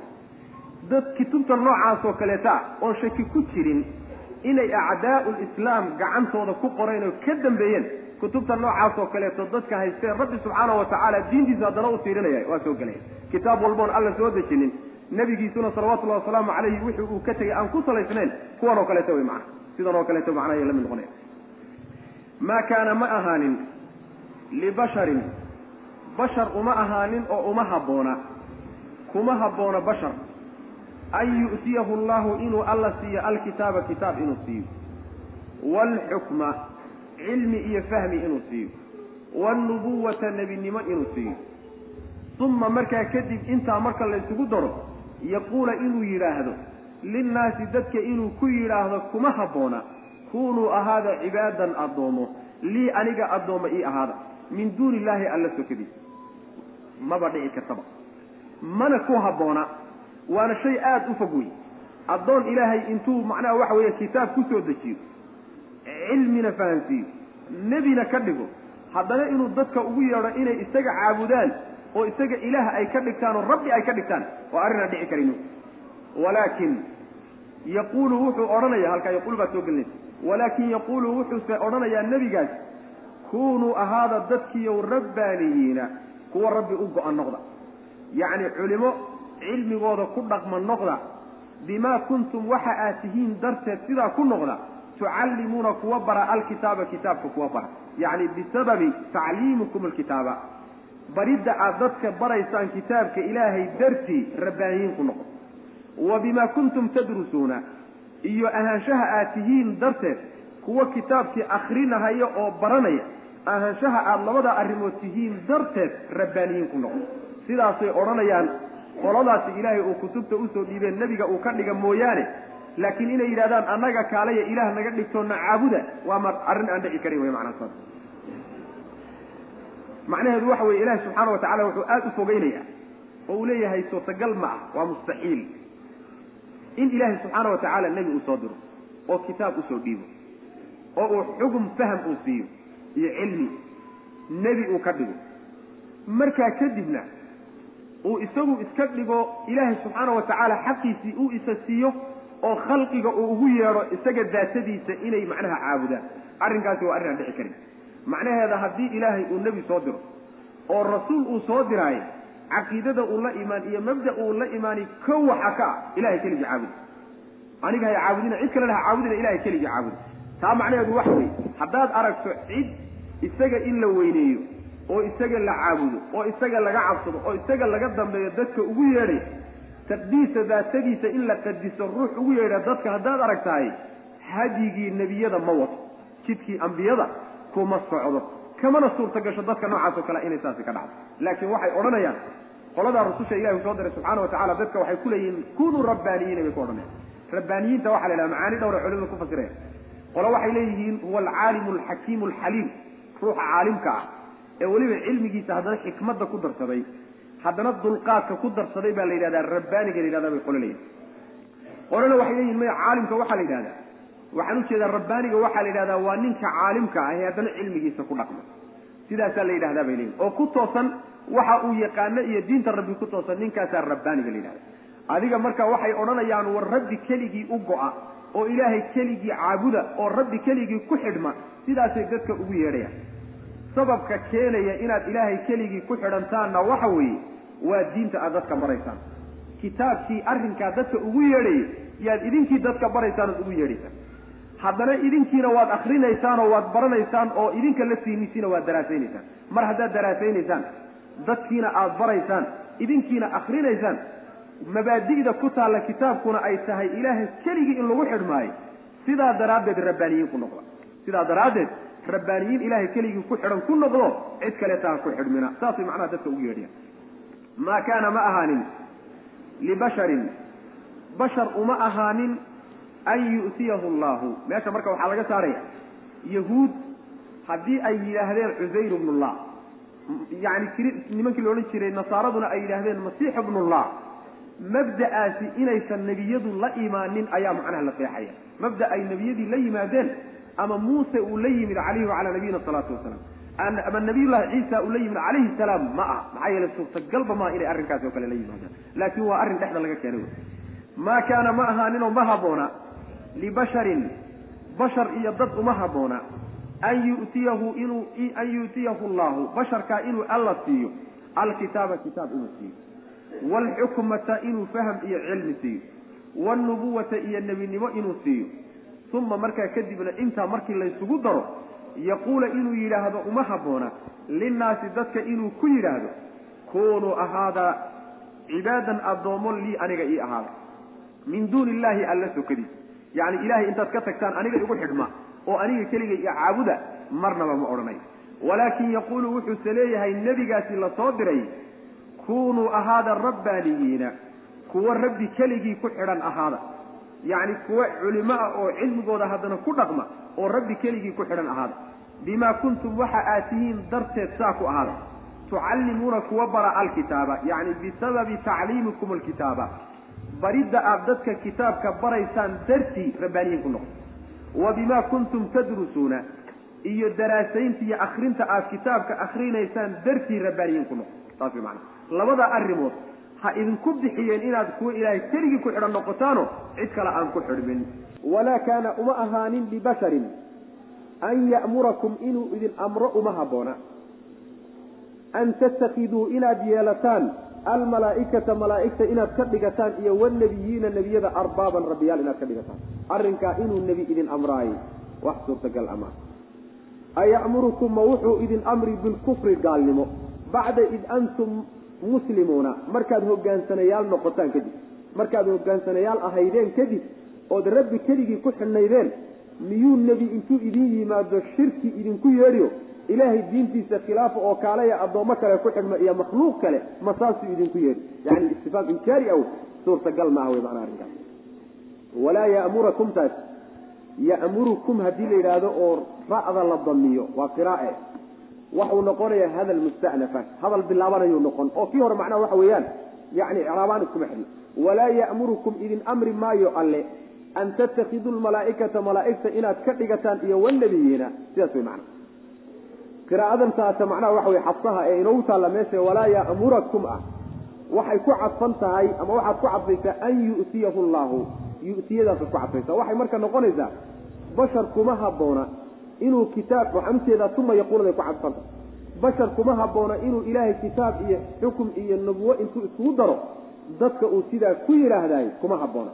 Dad kutubta noocaas oo kaleeta oon shaki ku jirin inay acdaa'u lislaam gacantooda ku qoreen oo ka dambeeyeen kutubta noocaas oo kaleeto dadka haysteen rabbi subxaanahu watacaala diintiisa haddana u tiirinaya waa soo gelaya. Kitaab walboon alla soo dejinin nebigiisuna salawatullahi wasalaamu calayhi wixii uu ka tegay aan ku salaysnayn kuwan oo kaleeto wey macana sidan oo kaleeto macnaha la mid noqonaya. Maa kaana ma ahaanin libasharin bashar uma ahaanin oo uma habboona kuma habboona bashar. An yu'tiyahu allahu inuu alla siiyo alkitaaba kitaab inuu siiyo. Waalxukma cilmi iyo fahmi inuu siiyo. Waalnubuwata nebinimo inuu siiyo. Uma markaa kadib intaa marka la ysugu daro yaquula inuu yidhaahdo linnaasi dadka inuu ku yidhaahdo kuma habboona kunuu ahaada cibaadan addoomo lii aniga addooma ii ahaada. Min duuni illaahi alla sokadiisa maba dhici kartaba. Mana ku habboona waana shay aada u fog wey addoon ilaahay intuu macnaha waxa weeye kitaab ku soo dejiyo cilmina fahansiiyo nebina ka dhigo haddana inuu dadka ugu yeedho inay isaga caabudaan oo isaga ilaah ay ka dhigtaan oo rabbi ay ka dhigtaan oo arrinaan dhici karin. Walaakin yaquulu wuxuu odhanaya halkaa yaquulu baad soo gelinaysa walaakin yaquulu wuxuuse odhanayaa nebigaas kunuu ahaada dadkiiyow rabbaaniyiina kuwa rabbi u go-an noqda. Yacni culimo cilmigooda ku dhaqma noqda. Bimaa kuntum waxa aad tihiin darteed sidaa ku noqda. Tucallimuuna kuwa bara alkitaaba kitaabka kuwa bara. Yacni bisababi tacliimikum alkitaaba. Baridda aad dadka baraysaan kitaabka ilaahay dartii rabbaaniyiin ku noqo wa bimaa kuntum tadrusuuna. Iyo ahaanshaha aad tihiin darteed kuwa kitaabkii akrinahaya oo baranaya ahaanshaha aada labada arrimood tihiin darteed rabbaaniyiin ku noqo sidaasay odhanayaan qoladaasi ilaahay uu kutubta u soo dhiibeen nebiga uu ka dhiga mooyaane. Laakiin inay yidhahdaan annaga kaalaya ilaah naga dhigto na caabuda. Waa ma arrin aan dhici karin wey macnaa saas. Macnaheedu waxa weye ilaahi subxaana wa tacala wuxuu aada u fogeynaya oo uu leeyahay suurtagal ma ah waa mustaxiil. In ilaahay subxaana wa tacaala nebi uu soo diro oo kitaab u soo dhiibo oo uu xugum faham uu siiyo iyo cilmi nebi uu ka dhigo. Markaa kadibna uu isagu iska dhigo ilaahay subxaana wa tacaala xaqiisii uu isa siiyo oo khalqiga uu ugu yeedho isaga daatadiisa inay macnaha caabudaan. Arrinkaasi waa arrin aan dhici karin. Macnaheeda haddii ilaahay uu nebi soo diro oo rasuul uu soo diraayo caqiidada uu la imaan iyo mabda uu la imaani kow waxa ka ah ilahay keligii caabudi. Aniga hay caabudina cid kale laha caabudina ilahay keligii caabudi. Taa macnaheedu waxa weeye haddaad aragto cid isaga in la weyneeyo oo isaga la caabudo oo isaga laga cabsado oo isaga laga dambeeyo dadka ugu yeedhay taqdiisa daatadiisa in la qadiso ruux ugu yeedha dadka haddaad aragtahay hadyigii nebiyada ma wato jidkii ambiyada kuma socdo kamana suurta gasho dadka noocaas oo kale inay saasi ka dhacdo. Laakiin waxay odhanayaan qoladaa rususha ilahi soo diray subxaana wa tacala dadka waxay ku leeyihiin kunuu rabbaaniyiina bay ku odhanayaan. Rabbaaniyiinta waxa la yidhaha macaani dhowra culimadu ku fasiraya qolo waxay leeyihiin huwa alcaalimu alxakiimu alxaliim ruuxa caalimka ah ee weliba cilmigiisa haddana xikmadda ku darsaday haddana dulqaadka ku darsaday baa la yidhahdaa rabbaaniga la yidhahdaa bay qolo qolona waxay leeyihiin maya caalimka waxaa la yidhahdaa? Waxaan u jeedaa rabbaaniga waxaa la yidhahdaa waa ninka caalimka ah ee haddana cilmigiisa ku dhaqma. Sidaasaa la yidhahdaa bay leeyihiin oo ku toosan waxa uu yaqaano iyo diinta rabbi ku toosan ninkaasaa rabbaaniga la yidhahda adiga marka waxay odhanayaan war rabbi keligii u go'a oo ilaahay keligii caabuda oo rabbi keligii ku xidhma sidaasay dadka ugu yeedhayaan sababka keenaya inaad ilaahay keligii ku xidhantaanna waxa weeye waa diinta aad dadka baraysaan. Kitaabkii arrinkaa dadka ugu yeedhayay yaad idinkii dadka baraysaan ugu yeedhaysaan haddana idinkiina waad akrinaysaan oo waad baranaysaan oo idinka la siinisiina waad daraasaynaysaan mar haddaad daraasaynaysaan dadkiina aada baraysaan idinkiina akrinaysaan mabaadi'da ku taalla kitaabkuna ay tahay ilaahay keligii in lagu xidhmaayo. Sidaa daraaddeed rabbaaniyiin ku noqda. Sidaa daraaddeed rabbaaniyiin ilaahay keligii ku xidhan ku noqdo cid kaleeta ha ku xidhmina. Saasay macnaha dadka ugu yeedhiyaan. Maa kaana ma ahaanin libasharin bashar uma ahaanin an yu'tiyahu allahu. Meesha marka waxaa laga saaraya yahuud haddii ay yidhaahdeen cusayr bnullah yacni nimankii la odhan jiray nasaaraduna ay yidhaahdeen masiix bnullah mabda'aasi inaysan nebiyadu la imaanin ayaa macnaha la qeexaya mabda ay nebiyadii la yimaadeen ama muuse uu la yimid calayhi wacalaa nabiyina salaatu wasalaam. Ama nabiyullahi ciisa uu la yimid calayhi salaam ma ah. Maxaa yeele suurtagalba maa inay arrinkaasi oo kale la yimaadaan. Laakiin waa arrin dhexda laga keenay wey. Maa kaana ma ahaaninoo ma habboona libasharin bashar iyo dad uma habboona an yu'tiyahu inuu an yu'tiyahu allahu basharkaa inuu alla siiyo alkitaaba kitaab inuu siiyo waalxukmata inuu faham iyo cilmi siiyo waalnubuwata iyo nebinimo inuu siiyo uma markaa kadibna intaa markii laysugu daro yaquula inuu yidhaahdo uma habboona linnaasi dadka inuu ku yidhaahdo kunuu ahaada cibaadan addoommo lii aniga ii ahaada min duuni illaahi alla sokadiis yacni ilaahay intaad ka tagtaan aniga igu xidhma oo aniga keliga iyo caabuda marnaba ma odhanay walaakin yaquulu wuxuuse leeyahay nebigaasi la soo diray kunuu ahaada rabbaaniyiina kuwa rabbi keligii ku xidhan ahaada yacni kuwa culimo ah oo cilmigooda haddana ku dhaqma oo rabbi keligii ku xidhan ahaada bimaa kuntum waxa aad tihiin darteed saa ku ahaada tucallimuuna kuwa bara alkitaaba yacni bisababi tacliimikum alkitaaba baridda aad dadka kitaabka baraysaan dartii rabbaaniyiin ku noqdo wa bimaa kuntum tadrusuuna iyo daraasaynta iyo akrinta aad kitaabka akrinaysaan dartii rabbaaniyiin ku noqdo saas way macana labada arrimood ha idinku bixiyeen inaad kuwa ilaahay keligii ku xidhan noqotaano cid kale aan ku xidhmin. Walaa kaana uma ahaanin libasharin an ya'murakum inuu idin amro uma habboona an tattakiduu inaad yeelataan almalaa'ikata malaa'igta inaad ka dhigataan iyo wanabiyiina nebiyada arbaaban rabbiyaal inaad ka dhigataan. Arrinkaa inuu nebi idin amraayo wax suurtagal ama. Aya'murukum ma wuxuu idin amri bilkufri gaalnimo. Bacda id antum muslimuuna markaad hogaansanayaal noqotaan kadib markaad hogaansanayaal ahaydeen kadib ood rabbi keligii ku xidhnaydeen miyuu nebi intuu idin yimaado shirki idinku yeedhiyo? Ilaahay diintiisa khilaafa oo kaalaya addoommo kale ku xidhma iyo makhluuq kale ma saasuu idinku yeedhi. Yani istifaam inkaari aw suurtagal ma ah wey macnaa arrinkaas. Walaa ya'murakum taas. Ya'murukum haddii la yidhaahdo oo ra'da la damiyo waa qiraa'e waxuu noqonayaa hadal musta'nafa hadal bilaabanayuu noqon. Oo kii hore macnaha waxa weeyaan yani icraabaan iskuma xidhno walaa ya'murukum idin amri maayo alle an tattakiduu lmalaa'ikata malaa'igta inaad ka dhigataan iyo wanabiyiina sidaas way macna qiraa'adan macnaha waxa weye xabsaha ee inoogu taalla meesha walaa ya'murakum ah. Waxay ku cadfan tahay ama waxaad ku cadfaysaa an yu'tiyahu llahu yu'tiyadaasad ku cadfaysaa waxay marka noqonaysaa bashar kuma habboona inuu kitaab waxaan u jeedaa uma yaquunaday ku cadfanta bashar kuma habboona inuu ilaahay kitaab iyo xukum iyo nubuwo intuu iskugu daro dadka uu sidaa ku yidhaahdaay kuma habboona.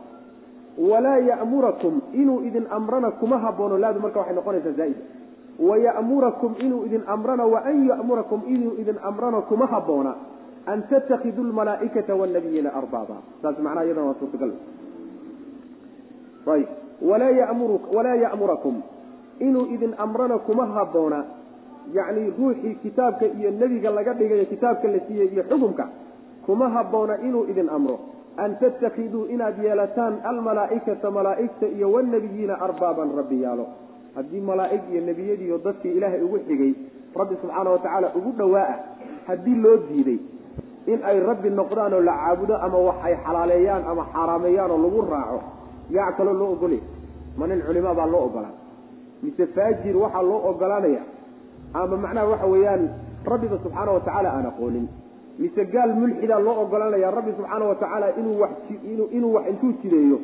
Walaa ya'murakum inuu idin amrana kuma haboono laadu marka waxay noqonaysaa zaa'ida waya'murakum inuu idin amrana wa an ya'murakum inuu idin amrana kuma habboona. An tattakiduu lmalaa'ikata wanabiyiina arbaaba. Saas macnaha iyadana waa suurtagal. Walaa ya'murakum inuu idin amrana kuma habboona yacni ruuxii kitaabka iyo nebiga laga dhigayo kitaabka la siiyey iyo xukumka kuma habboona inuu idin amro. An tattakiduu inaad yeelataan almalaa'ikata malaa'igta iyo wanabiyiina arbaaban rabbiyaalo haddii malaa'ig iyo nebiyadiiyo dadkii ilaahay ugu xigay rabbi subxaana wa tacaala ugu dhowaa ah haddii loo diiday in ay rabbi noqdaan oo la caabudo ama wax ay xalaaleeyaan ama xaaraameeyaan oo lagu raaco yaa kaloo loo ogolaya ma nin culimaa baa loo ogolaan mise faajir waxaa loo ogolaanaya ama macnaha waxa weeyaan rabbiba subxaana wa tacaala aan aqoonin mise gaal mulxidaa loo ogolanaya rabbi subxaana wa tacaala inuu wax intuu jideeyo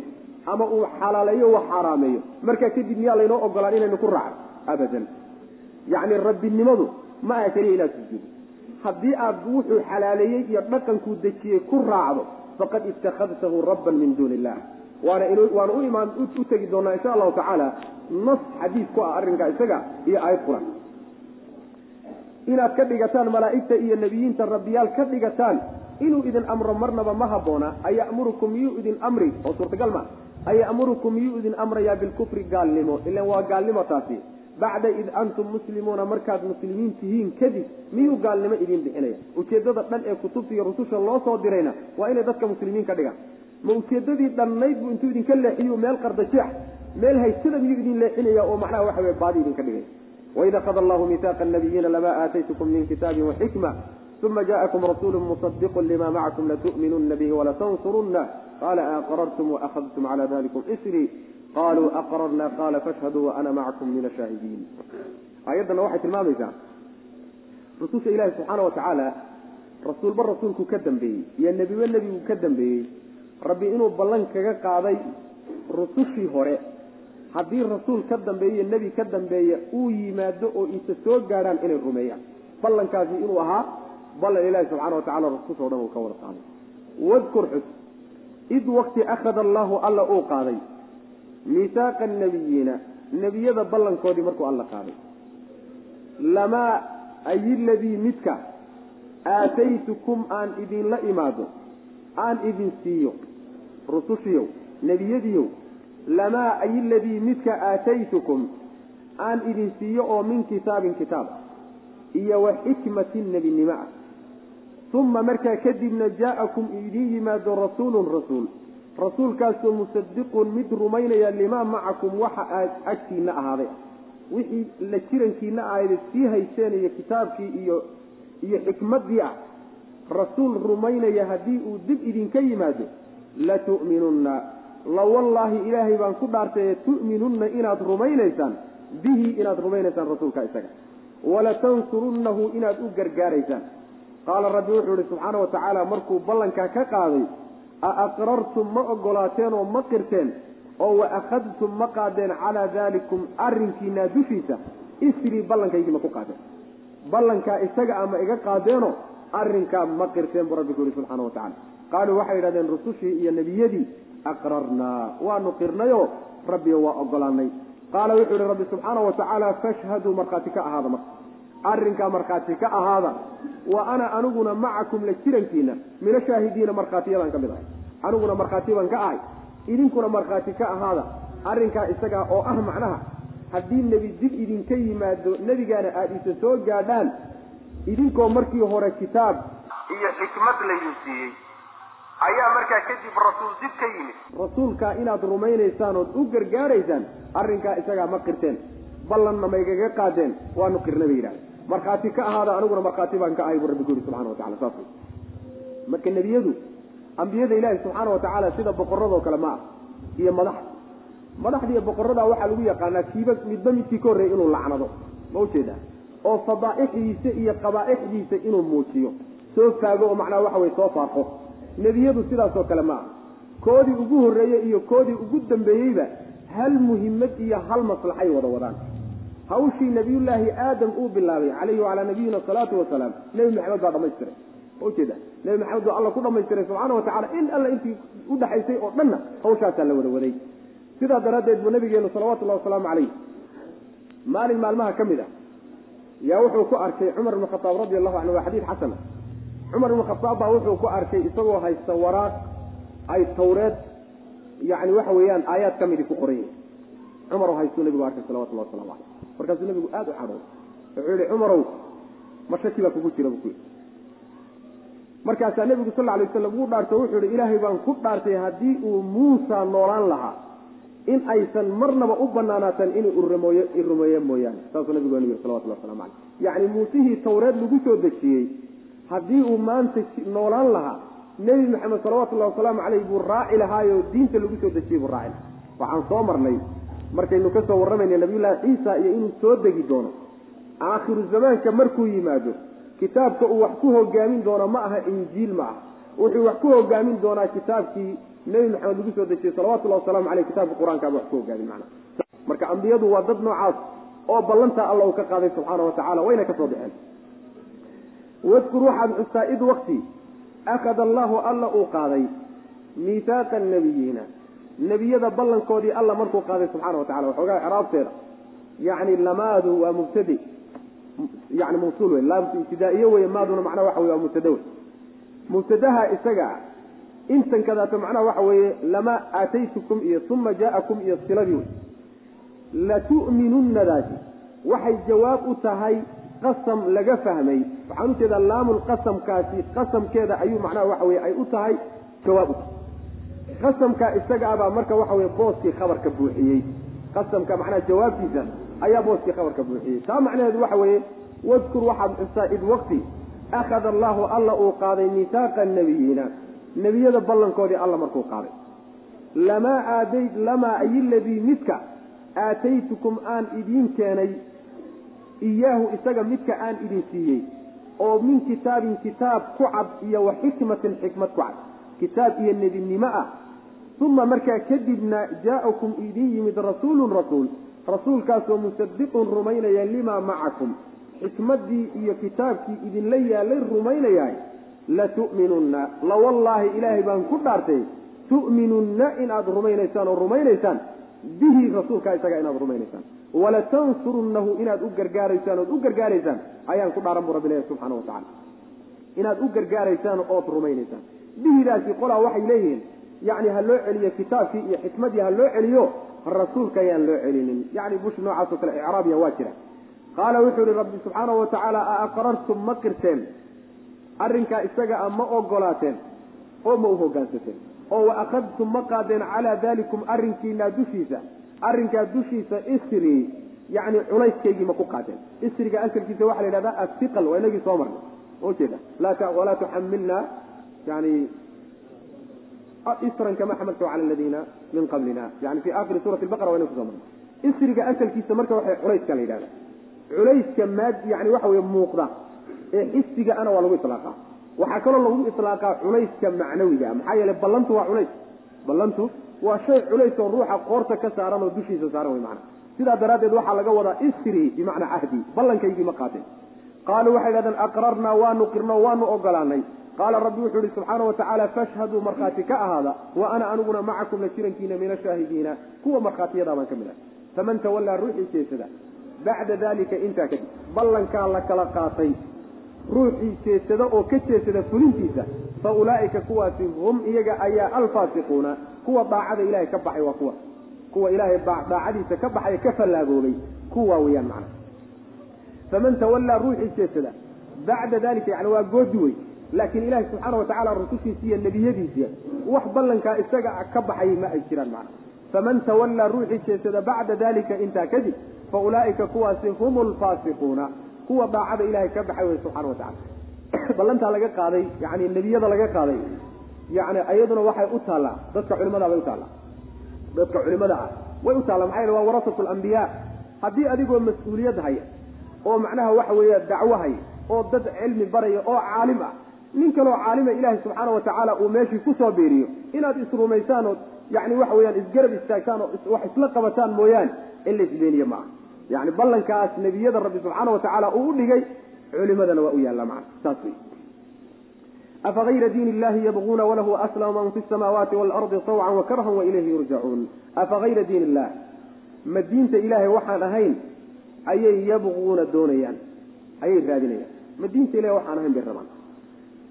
ama uu xalaaleeyo wax xaaraameeyo markaa kadib miyaa laynoo ogolaan inaynu ku raacno abadan. Yacni rabbinimadu ma aha keliya inaad sujuudo. Haddii aad wuxuu xalaaleeyey iyo dhaqankuu dejiyey ku raacdo faqad ittakhadtahu rabban min duuni illah waana waana u imaan u tegi doonaa insha allahu tacaala nas xadiis ku ah arrinkaa isaga iyo aayad quran. Inaad ka dhigataan malaa'igta iyo nebiyiinta rabbiyaal ka dhigataan inuu idin amro marnaba ma habboona ayamurukum miyuu idin amri oo suurtagal ma ayamurukum miyuu idin amrayaa bilkufri gaalnimo ilan waa gaalnimo taasi. Bacda id antum muslimuuna markaad muslimiin tihiin kadib miyuu gaalnimo idiin bixinaya? Ujeeddada dhan ee kutubta iyo rususha loo soo dirayna waa inay dadka muslimiin ka dhigaan. Ma ujeeddadii dhannayd buu intuu idinka leexiyu meel qardajeex meel haysada miyuu idin leexinaya oo macnaha waxa weye baadi idinka dhigay. Waid akhada allahu miihaaqa annabiyiina lamaa aataytukum min kitaabin waxikma uma jaءakum rasuulu musadiqu lima macakum latu'minuna bihi walatansurunna qala aqrartum waakhadtum cala dalikum isrii qaluu aqrarna qala fashhaduu waana macakum min ashaahidiin aayaddana waxay tilmaamaysaa. Rususha ilaahi subxaana wa tacaala rasuulba rasuulku ka dambeeyey iyo nebiba nebigu ka dambeeyey. Rabbi inuu ballan kaga qaaday rusushii hore haddii rasuul ka dambeeye nebi ka dambeeya uu yimaado oo isa soo gaadhaan inay rumeeyaan. Ballankaasi inuu ahaa ballan ilaahi subxana wa tacala rususha o dhan uu ka wada qaaday wadkur xus. Id wakti akhada allaahu alla uu qaaday. Miisaaqa annabiyiina nebiyada ballankoodii markuu alla qaaday. Lamaa ayiladii midka aataytukum aan idinla imaado aan idin siiyo. Rusushiyow nebiyadiiow lamaa ayiladii midka aataytukum aan idin siiyo oo min kitaabin kitaab iyo wa xikmatin nebinimo ah. Uma markaa kadibna jaa'akum idiin yimaado rasuulun rasuul. Rasuulkaasoo musadiqun mid rumaynaya limaa macakum waxa aad agtiinna ahaaday. Wixii la jirankiina ahayda sii hayseenaya kitaabkii iyo iyo xikmaddii ah. Rasuul rumaynaya haddii uu dib idinka yimaado latu'minunna la wallaahi ilaahay baan ku dhaartaye tu'minunna inaad rumaynaysaan. Bihi inaad rumaynaysaan rasuulka isaga. Walatansurunnahu inaad u gargaaraysaan. Qaala rabbi wuxuu ihi subxaana wa tacaala markuu ballankaa ka qaaday a aqrartum ma ogolaateen oo ma qirteen oo wa akhadtum ma qaadeen calaa daalikum arrinkiinaa dushiisa? Isrii ballankaygi ma ku qaadeen. Ballankaa isaga ama iga qaadeenoo arrinkaa ma qirteen buu rabbi ku yihi subxaana wa tacala qaaluu waxay yidhahdeen rusushii iyo nebiyadii aqrarnaa waanu qirnayoo rabbiyo waa ogolaanay qaala wuxuu yihi rabbi subxaana wa tacaala fashhaduu markhaati ka ahaada marka. Arrinkaa markhaati ka ahaada wa ana aniguna macakum la jirankiina mina shaahidiina markhaatiyadaan ka mid ahay. Aniguna markhaati baan ka ahay. Idinkuna markhaati ka ahaada arrinkaa isagaa oo ah macnaha haddii nebi dib idinka yimaado nebigaana aada isa soo gaadhaan idinkoo markii hore kitaab iyo xikmad laydin siiyey ayaa markaa kadib rasuul dib ka yimid. Rasuulkaa inaad rumaynaysaan ood u gargaaraysaan arrinkaa isagaa ma qirteen. Ballanna maygaga qaadeen waanu qirna bay yidhahdeen markhaati ka ahaada aniguna markhaati baan ka ahay buu rabbi ku yuri subxana wa tacala saas wey marka nebiyadu ambiyada ilaahi subxaana wa tacaala sida boqoradoo kale ma ah iyo madaxda madaxda iyo boqorada waxaa lagu yaqaanaa kiiba midba midkii ka horreeyay inuu lacnado. Ma u jeedaa oo fadaa'ixdiisa iyo qabaa'ixdiisa inuu muujiyo. Soo faago oo macnaha waxa weye soo faafo nebiyadu sidaasoo kale ma ah koodii ugu horreeyey iyo koodii ugu dambeeyeyba hal muhimmad iyo hal maslaxay wada wadaan. Hawshii nabiyullaahi aadam uu bilaabay calayhi wacalaa nabiyina asalaatu wasalaam nebi maxamed baa dhamaystiray ma ujeeda nebi maxamed baa alla ku dhamaystiray subxaana wa tacala in alla intii udhaxaysay oo dhanna hawshaasaa la wada waday. Sidaa daraaddeed buu nabigeenu salawatullahi wasalaamu calayh maalin maalmaha ka mid ah yaa wuxuu ku arkay cumar ibnu khataab radi allahu canhu waa xadiid xasana cumar ibnu khataab baa wuxuu ku arkay isagoo haysta waraaq ay tawreed yani waxa weeyaan aayaad ka midi ku qoran yihiin cumar oo haystuu nabigu arkay salawatullahi waslamu caleyh markaasuu nabigu aada u cadhooy wuxuu yihi cumarow ma shaki baa kugu jira buu ku yidhi. Markaasaa nebigu sal alay waslam uu dhaarto wuxuu yihi ilaahay baan ku dhaartay haddii uu muusa noolaan lahaa in aysan marnaba u banaanaatan inuu irumeeyo mooyaane. Saasuu nabigu anu yiri salawatullah waslamu caleyh yacni muusihii tawreed lagu soo dejiyey haddii uu maanta noolaan lahaa nebi maxamed salawatullahi wasalaamu caleyh buu raaci lahaayoo diinta lagu soo dejiyey buu raaci lahaa. Waxaan soo marnay markaynu ka soo warramayna nabiyullaahi ciisa iyo inuu soo degi doono. Aakhiru zamaanka markuu yimaado kitaabka uu wax ku hogaamin doono ma aha injiil ma aha. Wuxuu wax ku hogaamin doonaa kitaabkii nebi maxamed lagu soo dejiyey salawatullahi wasalaamu caleyh kitaabka qur'aankaaba wax ku hogaamin macna. Marka ambiyadu waa dad noocaas oo ballantaa alla uu ka qaaday subxaana wa tacala wayna ka soo baxeen wadkur waxaad xustaa id wakti akhada allahu alla uu qaaday miihaaqa nabiyiina nebiyada ballankoodii alla markuu qaaday subxana wa tacala waxoogaa ciraabteeda yacni lamaadu waa mubtade yani mawsuul wey laamtu ibtidaa'iye weye maaduna macnaha waxa weye waa mubtada wey mubtadaha isaga intan kadaata macnaha waxa weeye lama aataytukum iyo uma jaa'akum iyo siladii wey latu'minunnadaasi waxay jawaab u tahay qasam laga fahmay. Waxaan u jeedaa laamul qasamkeeda ayuu macnaha waxa weye ay u tahay jawaab u tahay. Qasamka isaga abaa marka waxa weye booskii khabarka buuxiyey. Qasamka macnaha jawaabtiisa ayaa booskii khabarka buuxiyey. Taa macnaheedu waxa weeye wadkur waxaad xustaa id waqti akhada allahu alla uu qaaday miihaaqa nabiyiina. Nebiyada ballankoodii alla markuu qaaday. Lamaa aaday lamaa ayiladii midka aataytukum aan idiin keenay iyaahu isaga midka aan idin siiyey oo min kitaabin kitaab ku cad iyo wa xikmatin xikmad ku cad. Kitaab iyo nebinimo ah. Uma markaa kadibna jaa'akum idin yimid rasuulun rasuul. Rasuulkaasoo musadiqun rumaynaya limaa macakum xikmaddii iyo kitaabkii idinla yaalay rumaynayahay latu'minunna lawallaahi ilaahay baan ku dhaartay tu'minunna inaad rumaynaysaan oo rumaynaysaan. Bihi rasuulkaa isaga inaad rumaynaysaan walatansurunnahu inaad u gargaaraysaan ood u gargaaraysaan ayaan ku dhaaran buu rabbi leeyahy subxaana wa tacala inaad u gargaaraysaan ood rumaynaysaan. Bihidaasi qolaa waxay leeyihiin yacni ha loo celiyo kitaabkii iyo xikmadii ha loo celiyo rasuulka ayaan loo celinin. Yacni bush noocaas oo kale icraabiya waa jira. Qaala wuxuu ihi rabbi subxaana wa tacaala a aqrartum ma qirteen? Arrinkaa isaga a ma ogolaateen oo ma u hogaansateen oo wa akhadtum ma qaadeen calaa dalikum arrinkiinaa dushiisa arrinkaa dushiisa isri yacni culayskaygii ma ku qaadeen isriga asalkiisa waxaa la yidhahdaa asiqal waa inagii soo marnay. Ujeeda walaa tuxamilna yani isran kama xamaltu cala aladiina min qablina. Yani fi aakhiri suurati lbaqara waa inagu soo marnay. Isriga asalkiisa marka waxay culayska la yidhahda culayska maad yani waxa weye muuqda ee xisiga ana waa lagu iطlaaqaa waxaa kaloo lagu iطlaaqaa culayska macnawiga. Maxaa yeele ballantu waa culays. Ballantu waa shay culays oo ruuxa qoorta ka saaran oo dushiisa saaran wey macana sidaa daraaddeed waxaa laga wadaa isri bimacnaa cahdi ballankaygii ma qaateen. Qaaluu waxay dhahdeen aqrarnaa waanu qirno waanu ogolaanay. Qaala rabbi wuxuu ihi subxaana wa tacaala fashhaduu markhaati ka ahaada wa ana aniguna macakum la jirankiina min ashaahidiina kuwa markhaatiyadaa baan ka mid ah faman tawallaa ruuxii jeesada bacda dalika intaa kadib ballankaa la kala qaatay. Ruuxii jeesada oo ka jeesada fulintiisa fa ulaa'ika kuwaasi hum iyaga ayaa alfaasiquuna kuwa daacada ilaahay ka baxay waa kuwa kuwa ilaahay daacadiisa ka baxay ka fallaagoobay kuwa weeyaan macna faman tawallaa ruuxii jeesada bacda dalika yani waa goodi wey laakiin ilaahay subxaana wa tacala rusushiisa iyo nebiyadiisiya wax ballankaa isaga ka baxay ma ay jiraan macna faman tawallaa ruuxii jeesada bacda dalika intaa kadib fa ulaa'ika kuwaasi hum lfaasiquuna kuwa daacada ilaahay ka baxay wey subxana wa tacala ballantaa laga qaaday yani nebiyada laga qaaday yani iyaduna waxay u taallaa dadka culimada bay u taallaa. Dadka culimada ah way u taalla maxaa yele waa warasatu lambiyaa haddii adigoo mas'uuliyad haya oo macnaha waxa weeye dacwo haya oo dad cilmi baraya oo caalim ah nin kaloo caalima ilaahay subxaana wa tacaala uu meeshii ku soo biiriyo inaad isrumaysaan oo yani waxa weeyaan isgarab istaagtaan oo wax isla qabataan mooyaane in la isbeeniye ma aha yani ballankaas nebiyada rabbi subxaana wa tacaala uu dhigay culimadana waa u yaalla macna saas wey afagayra diin illahi yabquuna walahu aslama man fi samaawaati waalardi tawcan wakarhan wailayhi yurjacuun afagayra diin illah ma diinta ilaahay waxaan ahayn ayay yabquuna doonayaan ayay raadinayaan. Ma diinta ilahay waxaan ahayn bay rabaan.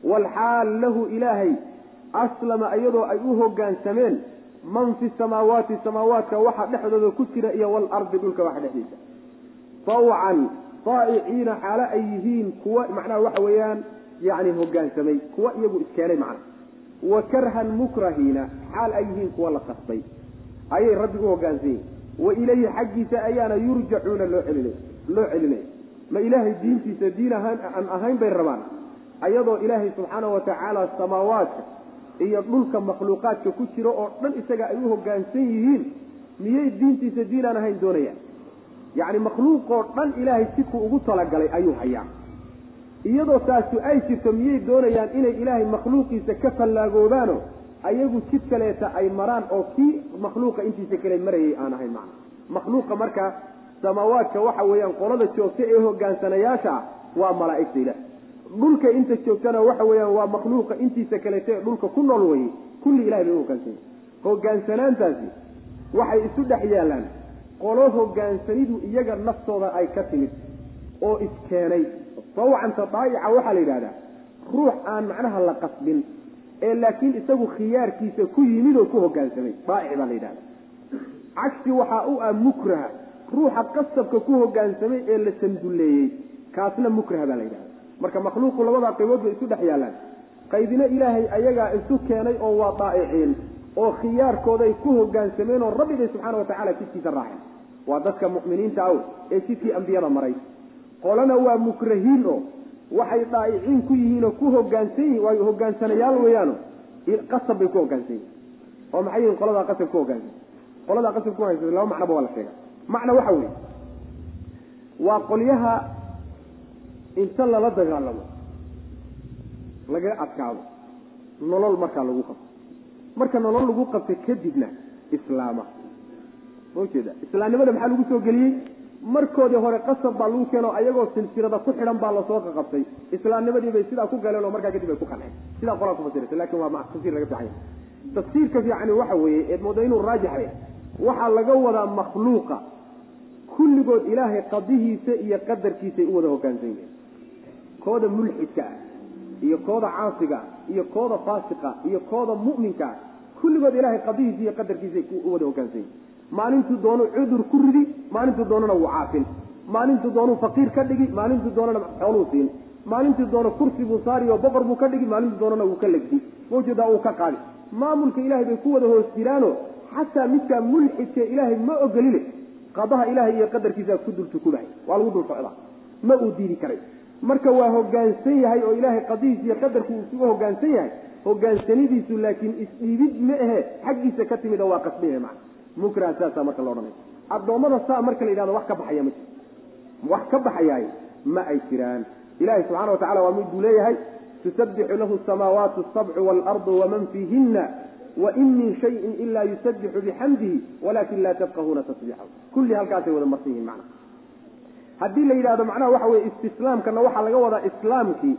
Waalxaal lahu ilaahay aslama iyadoo ay u hogaansameen man fi samaawaati samaawaadka waxa dhexdooda ku jira iyo waalardi dhulka waxa dhexdiisa. Tawcan daa'iciina xaalo ay yihiin kuwa macnaha waxa weeyaan yani hogaansamay kuwa iyagu iskeenay macna wa karhan mukrahiina xaal ay yihiin kuwa la qasbay ayay rabbi u hogaansan yihiin wa ilayhi xaggiisa ayaana yurjacuuna loo celinay loo celinaya ma ilaahay diintiisa diin ahaan aan ahayn bay rabaan ayadoo ilaahay subxaana wa tacaala samaawaadka iyo dhulka makhluuqaadka ku jiro oo dhan isaga ay u hogaansan yihiin miyay diintiisa diin aan ahayn doonayaan yacni makhluuqoo dhan ilaahay sidkuu ugu talagalay ayuu hayaa. Iyadoo taasu ay jirto miyay doonayaan inay ilaahay makhluuqiisa ka fallaagoobaano ayagu jid kaleeta ay maraan oo kii makhluuqa intiisa kale marayay aan ahayn macna. Makhluuqa marka samaawaadka waxa weeyaan qolada joogta ee hogaansanayaasha ah waa malaa'igta ilaah. Dhulka inta joogtana waxa weeyaan waa makhluuqa intiisa kaleeta ee dhulka ku nool weye kulli ilahay bay u hogaansanya hogaansanaantaasi waxay isu dhex yaallaan qolo hogaansanidu iyaga naftooda ay ka timid oo iskeenay. Sawcanta daa'ica waxaa la yidhahdaa ruux aan macnaha la qasbin ee laakiin isagu khiyaarkiisa ku yimid oo ku hogaansamay. Daa'ic baa la yidhahda cagsi waxaa u ah mukraha. Ruuxa qasabka ku hogaansamay ee la sandulleeyey kaasna mukraha baa la yidhahda marka makhluuqu labadaa qaybood bay isu dhex yaallaan qaybina ilaahay ayagaa isu keenay oo waa daa'iciin oo khiyaarkooday ku hogaansameen oo rabbigay subxaana watacala jidkiisa raaceen waa dadka mu'miniinta aw ee jidkii ambiyada maray. Qolana waa mukrahiin oo waxay daa'iciin ku yihiin ku hogaansan waayo hogaansanayaal weeyaano qasab bay ku hogaansan yihiin oo maxay yihiin qoladaa qasab ku hogaansan? Qoladaa qasab ku hogaansan laba macnoba waa la sheega macna waxa weeye waa qolyaha inta lala dagaalamo lagaga adkaado nolol markaa lagu qabto marka nolol lagu qabta kadibna islaama. Ma ujeeda islaamnimada maxaa lagu soo geliyey? Markoodii hore qasab baa lagu keeno ayagoo silsilada ku xidhan baa la soo qaqabtay. Islaamnimadii bay sidaa ku galeen oo markaa kadib ay ku qanceen sidaa qolaa ku fasiraysa laakiin waa tafsir laga fiican tafsiirka fiicani waxa weeye eed mooda inuu raajixay waxaa laga wadaa makhluuqa kulligood ilaahay qadihiisa iyo qadarkiisay u wada hogaansan yihiin kooda mulxidka ah iyo kooda caasiga iyo kooda faasiqa iyo kooda mu'minka ah kulligood ilaahay qadihiisa iyo qadarkiisay wada hogaansan yihiin maalintuu doonuu cudur ku ridi maalintuu doonana wuu caafin. Maalintuu doonuu faqiir ka dhigi maalintuu doonana xooluu siin. Maalintuu doono kursi buu saari boqor buu ka dhigi maalintuu doonana wuu ka legdi. Mawjeedaa uu ka qaadi. Maamulka ilaahay bay ku wada hoos jiraano xataa midkaa mulxidka ilaahay ma ogoline qadaha ilaahay iyo qadarkiisa ku dul tukubahay waa lagu dul socdaa. Ma uu diidi karay. Marka waa hogaansan yahay oo ilaahay qadihiisa iyo qadarku uu isugu hogaansan yahay hogaansanidiisu laakiin isdhiibid ma ahe. Xaggiisa ka timid waa qasbihe macna mukraha saasaa marka la odhanay. Addoommada saa marka la yidhahdo wax ka baxaya ma jiro wax ka baxayaay ma ay jiraan. Ilahi subxana wa tacala waa miduu leeyahay tusabbixu lahu samaawaatu asabcu waalardu waman fiihina wain min shayin ila yusabbixu bixamdihi walakin laa tafqahuuna tasbiixahu kulli halkaasay wada marsan yihiin macna. Haddii la yidhahdo macnaha waxa weye istislaamkana waxaa laga wadaa islaamkii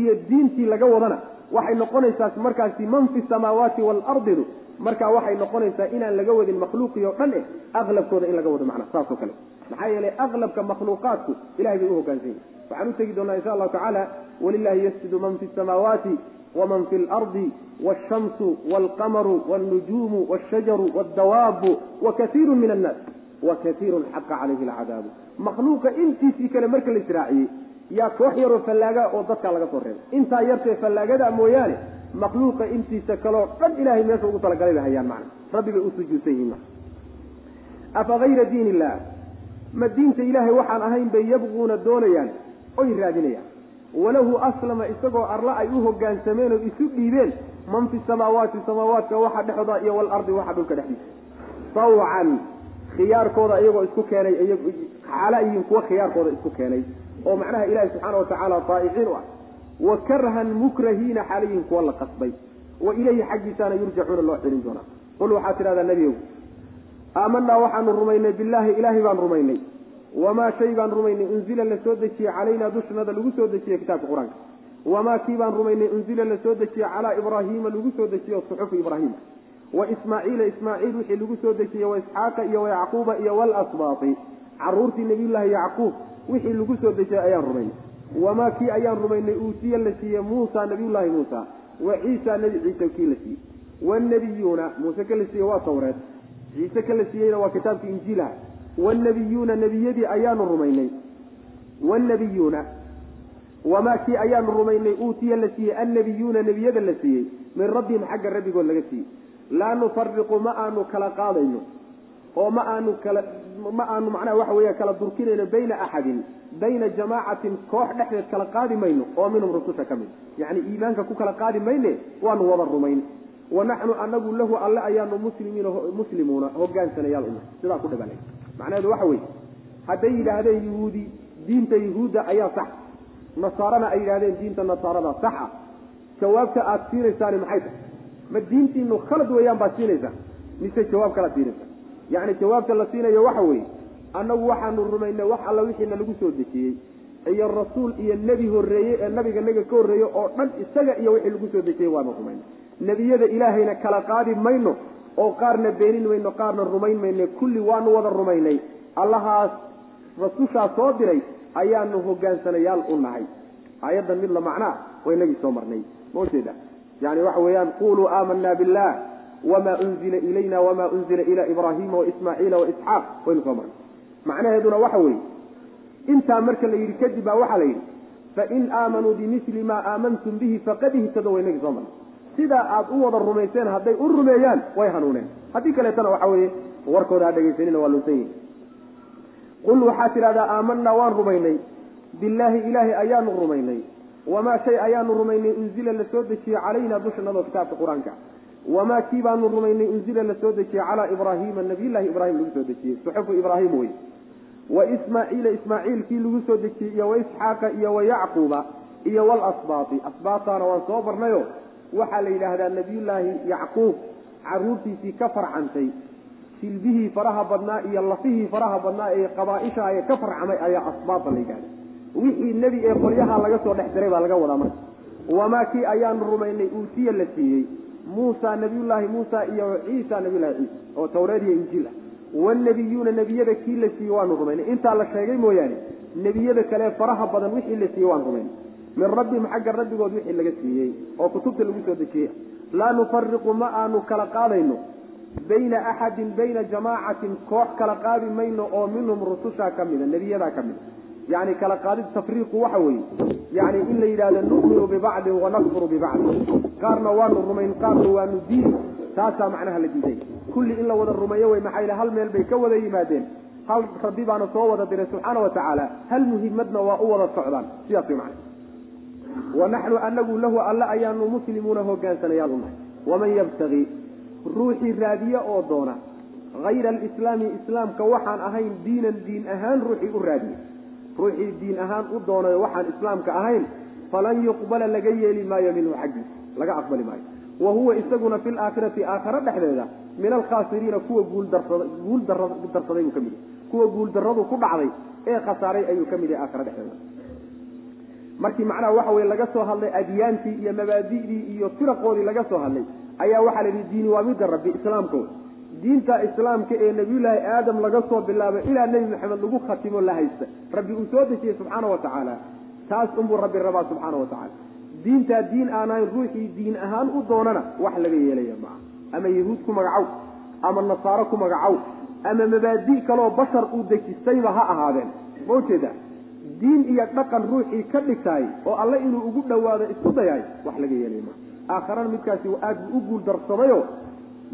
iyo diintii laga wadana waxay noqonaysaas markaasi man fi samaawaati waalardidu markaa waxay noqonaysaa inaan laga wadin makhluuqiyo dhan eh aqlabkooda in laga wado macna saasoo kale. Maxaa yeelay aqlabka makhluuqaadku ilahay bay uhogaansan yihiin waxaan u tegi doonaa insha allahu tacaala walilaahi yasjudu man fi samaawaati waman fi lardi walshamsu walqamaru walnujuumu walshajaru waaldawaabu wakaiiru min annaas wakaiirun xaqa calayhi alcadaabu makhluuqa intiisii kale marka la yaa koox yaroo fallaaga oo dadkaa laga soo reebay. Intaa yartee fallaagada mooyaane makhluuqa intiisa kaleo dhan ilahay meesha ugu talagalay bay hayaan macna. Rabbi bay u sujuudsan yihiin afa hayra diin illah ma diinta ilaahay waxaan ahayn bay yabquuna doonayaan oy raadinayaan. Walahu aslama isagoo arla ay u hogaansameen oo isu dhiibeen man fi samaawaati samaawaadka waxa dhexooda iyo walardi waxa dhulka dhexdiisa. Tawcan khiyaarkooda iyagoo isku keenay xaala yihiin kuwa khiyaarkooda isku keenay oo macnaha ilaahi subxaana watacaala daa'iciin u ah. Wa karhan mukrahiina xaalayihin kuwa la qasbay. Wa ilayhi xaggiisaana yurjacuuna loo celin doonaa. Qul waxaad tidhahdaa nebigow aamanaa waxaanu rumaynay billaahi ilaahay baan rumaynay. Wamaa shay baan rumaynay unzila la soo dejiyey calaynaa dushnada lagu soo dejiyey kitaabka qur'aanka. Wamaa kii baan rumaynay unzila la soo dejiyey calaa ibraahiima lagu soo dejiyo suxufi ibraahiima wa ismaaciila ismaaciil wixii lagu soo dejiyey wa isxaaqa iyo wa yacquuba iyo walasbaati caruurtii nebiyullaahi yacquub wixii lagu soo dejiyey ayaan rumaynay wamaa kii ayaan rumaynay uutiya la siiyey muusa nabiyullaahi muusa wa ciisa nebi ciise kii la siiyey wanebiyuuna muuse ka la siiyey waa tawreed. Ciise ka la siiyeyna waa kitaabkii injiilaha wanebiyuuna nebiyadii ayaanu rumaynay. Wanebiyuuna wamaa kii ayaanu rumaynay uutiya la siiyey annebiyuuna nebiyada la siiyey min rabbihim xagga rabbigood laga siiyey laa nufariqu ma aanu kala qaadayno. Oo ma aanu kala ma aanu macnaha waxa weeya kala durkinayno bayna axadin bayna jamaacatin koox dhexdeed kala qaadi mayno oo minhum rususha ka mid. Yacni iimaanka ku kala qaadi mayne waanu wada rumayn. Wa naxnu anagu lahu alle ayaanu muslimiin muslimuuna hogaansanayaal una sidaa ku dhabalay macnaheedu waxa weeye hadday yidhaahdeen yuhuudi diinta yuhuudda ayaa sax. Nasaarana ay yidhahdeen diinta nasaarada saxa. Jawaabta aada siinaysaani maxay tahay? Ma diintiinu khalad weeyaan baad siinaysaa mise jawaab kalaad siinaysaa yacni jawaabta la siinayo waxa weeye annagu waxaanu rumaynay wax alla wixiina lagu soo dejiyey. Iyo rasuul iyo nebi horreeye ee nabiga naga ka horreeye oo dhan isaga iyo wixii lagu soo dejiyey waanu rumaynay nebiyada ilaahayna kala qaadi mayno oo qaarna beenin mayno qaarna rumayn mayno. Kulli waanu wada rumaynay. Allahaas rasushaa soo diray ayaanu hogaansanayaal u nahay. Aayaddan mid la macnaa waa inagii soo marnay. Ma ujeeda yani waxa weeyaan quluu aamanaa billah wama unzila ilayna wama unzila ila ibrahima waismaaciila waisxaaq waynu soo marnay macnaheeduna waxa weeye intaa marka la yidhi kadib baa waxaa la yidhi fain aamanuu bimili maa aamantum bihi faqad ihtadow waa inagii soo marnay sidaa aad u wada rumayseen hadday u rumeeyaan way hanuuneen haddii kaleetana waxa weeye warkooda ha dhegaysanina waa lunsan yihiin qul waxaad tidhahdaa aamanaa waan rumaynay billaahi ilaahay ayaanu rumaynay wamaa shay ayaanu rumaynay unzila la soo dejiyey calayna dushanadoo kitaabka qur'aanka wamaa kii baanu rumaynay unzila la soo dejiyey calaa ibraahiima nabiyullaahi ibraahim lagu soo dejiyey suxufu ibraahim wey wa ismaaciila ismaaciil kii lagu soo dejiyey iyo wa isxaaqa iyo wa yacquuba iyo walasbaati asbaataana waan soo barnayo waxaa la yidhaahdaa nabiyullaahi yacquub caruurtiisii ka farcantay silbihii faraha badnaa iyo lafihii faraha badnaa ee qabaaisha ee ka farcamay ayaa asbaata la yidhahda wixii nebi ee qolyaha laga soo dhex diray baa laga wadaa marka wamaa kii ayaanu rumaynay uutiya la siiyey muusa nabiyullaahi muusa iyo ciisa nabiyullahi ciisa oo tawreed iyo injiil ah. Wanebiyuuna nebiyada kii la siiyey waanu rumaynay intaa la sheegay mooyaane nebiyada kale faraha badan wixii la siiyey waan rumaynay min rabbihim xagga rabbigood wixii laga siiyey oo kutubta lagu soo dejiyey laa nufariqu ma aanu kala qaadayno. Bayna axadin bayna jamaacatin koox kala qaadi mayno oo minhum rusushaa ka mida nebiyadaa ka mida yani kala qaadid tafriiqu waxa weeye. Yani in la yidhahdo nu'minu bibacdin wanakfuru bibacdin qaarna waanu rumayn qaarna waanu diini taasaa macnaha la diiday. Kulli in la wada rumeeyo wey maxaa hal meel bay ka wada yimaadeen. Hal rabbi baana soo wada diray subxaana wa tacaala. Hal muhimadna waa u wada socdaan. Sidaas macna wanaxnu anagu lahu alle ayaanu muslimuuna hogaansanayaal u nahay waman yabtagi ruuxii raadiye oo doona hayra alislaami islaamka waxaan ahayn diinan diin ahaan ruuxii u raadiye ruuxii diin ahaan u doonayo waxaan islaamka ahayn falan yuqbala laga yeeli maayo minhu xaggiisa laga aqbali maayo. Wa huwa isaguna fi laakhirati aakhare dhexdeeda min alkhaasiriina kuwa guuldarsa guul darsaday buu ka mid yahay. Kuwa guuldarradu ku dhacday ee khasaaray ayuu ka mid yahay aakhare dhexdeeda. Markii macnaha waxa weye laga soo hadlay adyaantii iyo mabaadi'dii iyo firaqoodii laga soo hadlay ayaa waxaa la yidhi diini waa midda rabbi islaamkooda diinta islaamka ee nebiyullaahi aadam laga soo bilaabo ilaa nebi maxamed lagu khatimo la haysta. Rabbi uu soo dejiyey subxaana wa tacaala. Taas unbuu rabbi rabaa subxaana wa tacaala. Diintaa diin aan ahayn ruuxii diin ahaan u doonana wax laga yeelaya maaha ama yahuud ku magacow ama nasaaro ku magacow ama mabaadi' kaloo bashar uu dejistayba ha ahaadeen. Ma ujeeda diin iyo dhaqan ruuxii ka dhigtahay oo alle inuu ugu dhowaado isku dayahay wax laga yeelay maaha aakharana midkaasi aad buu u guul darsamayo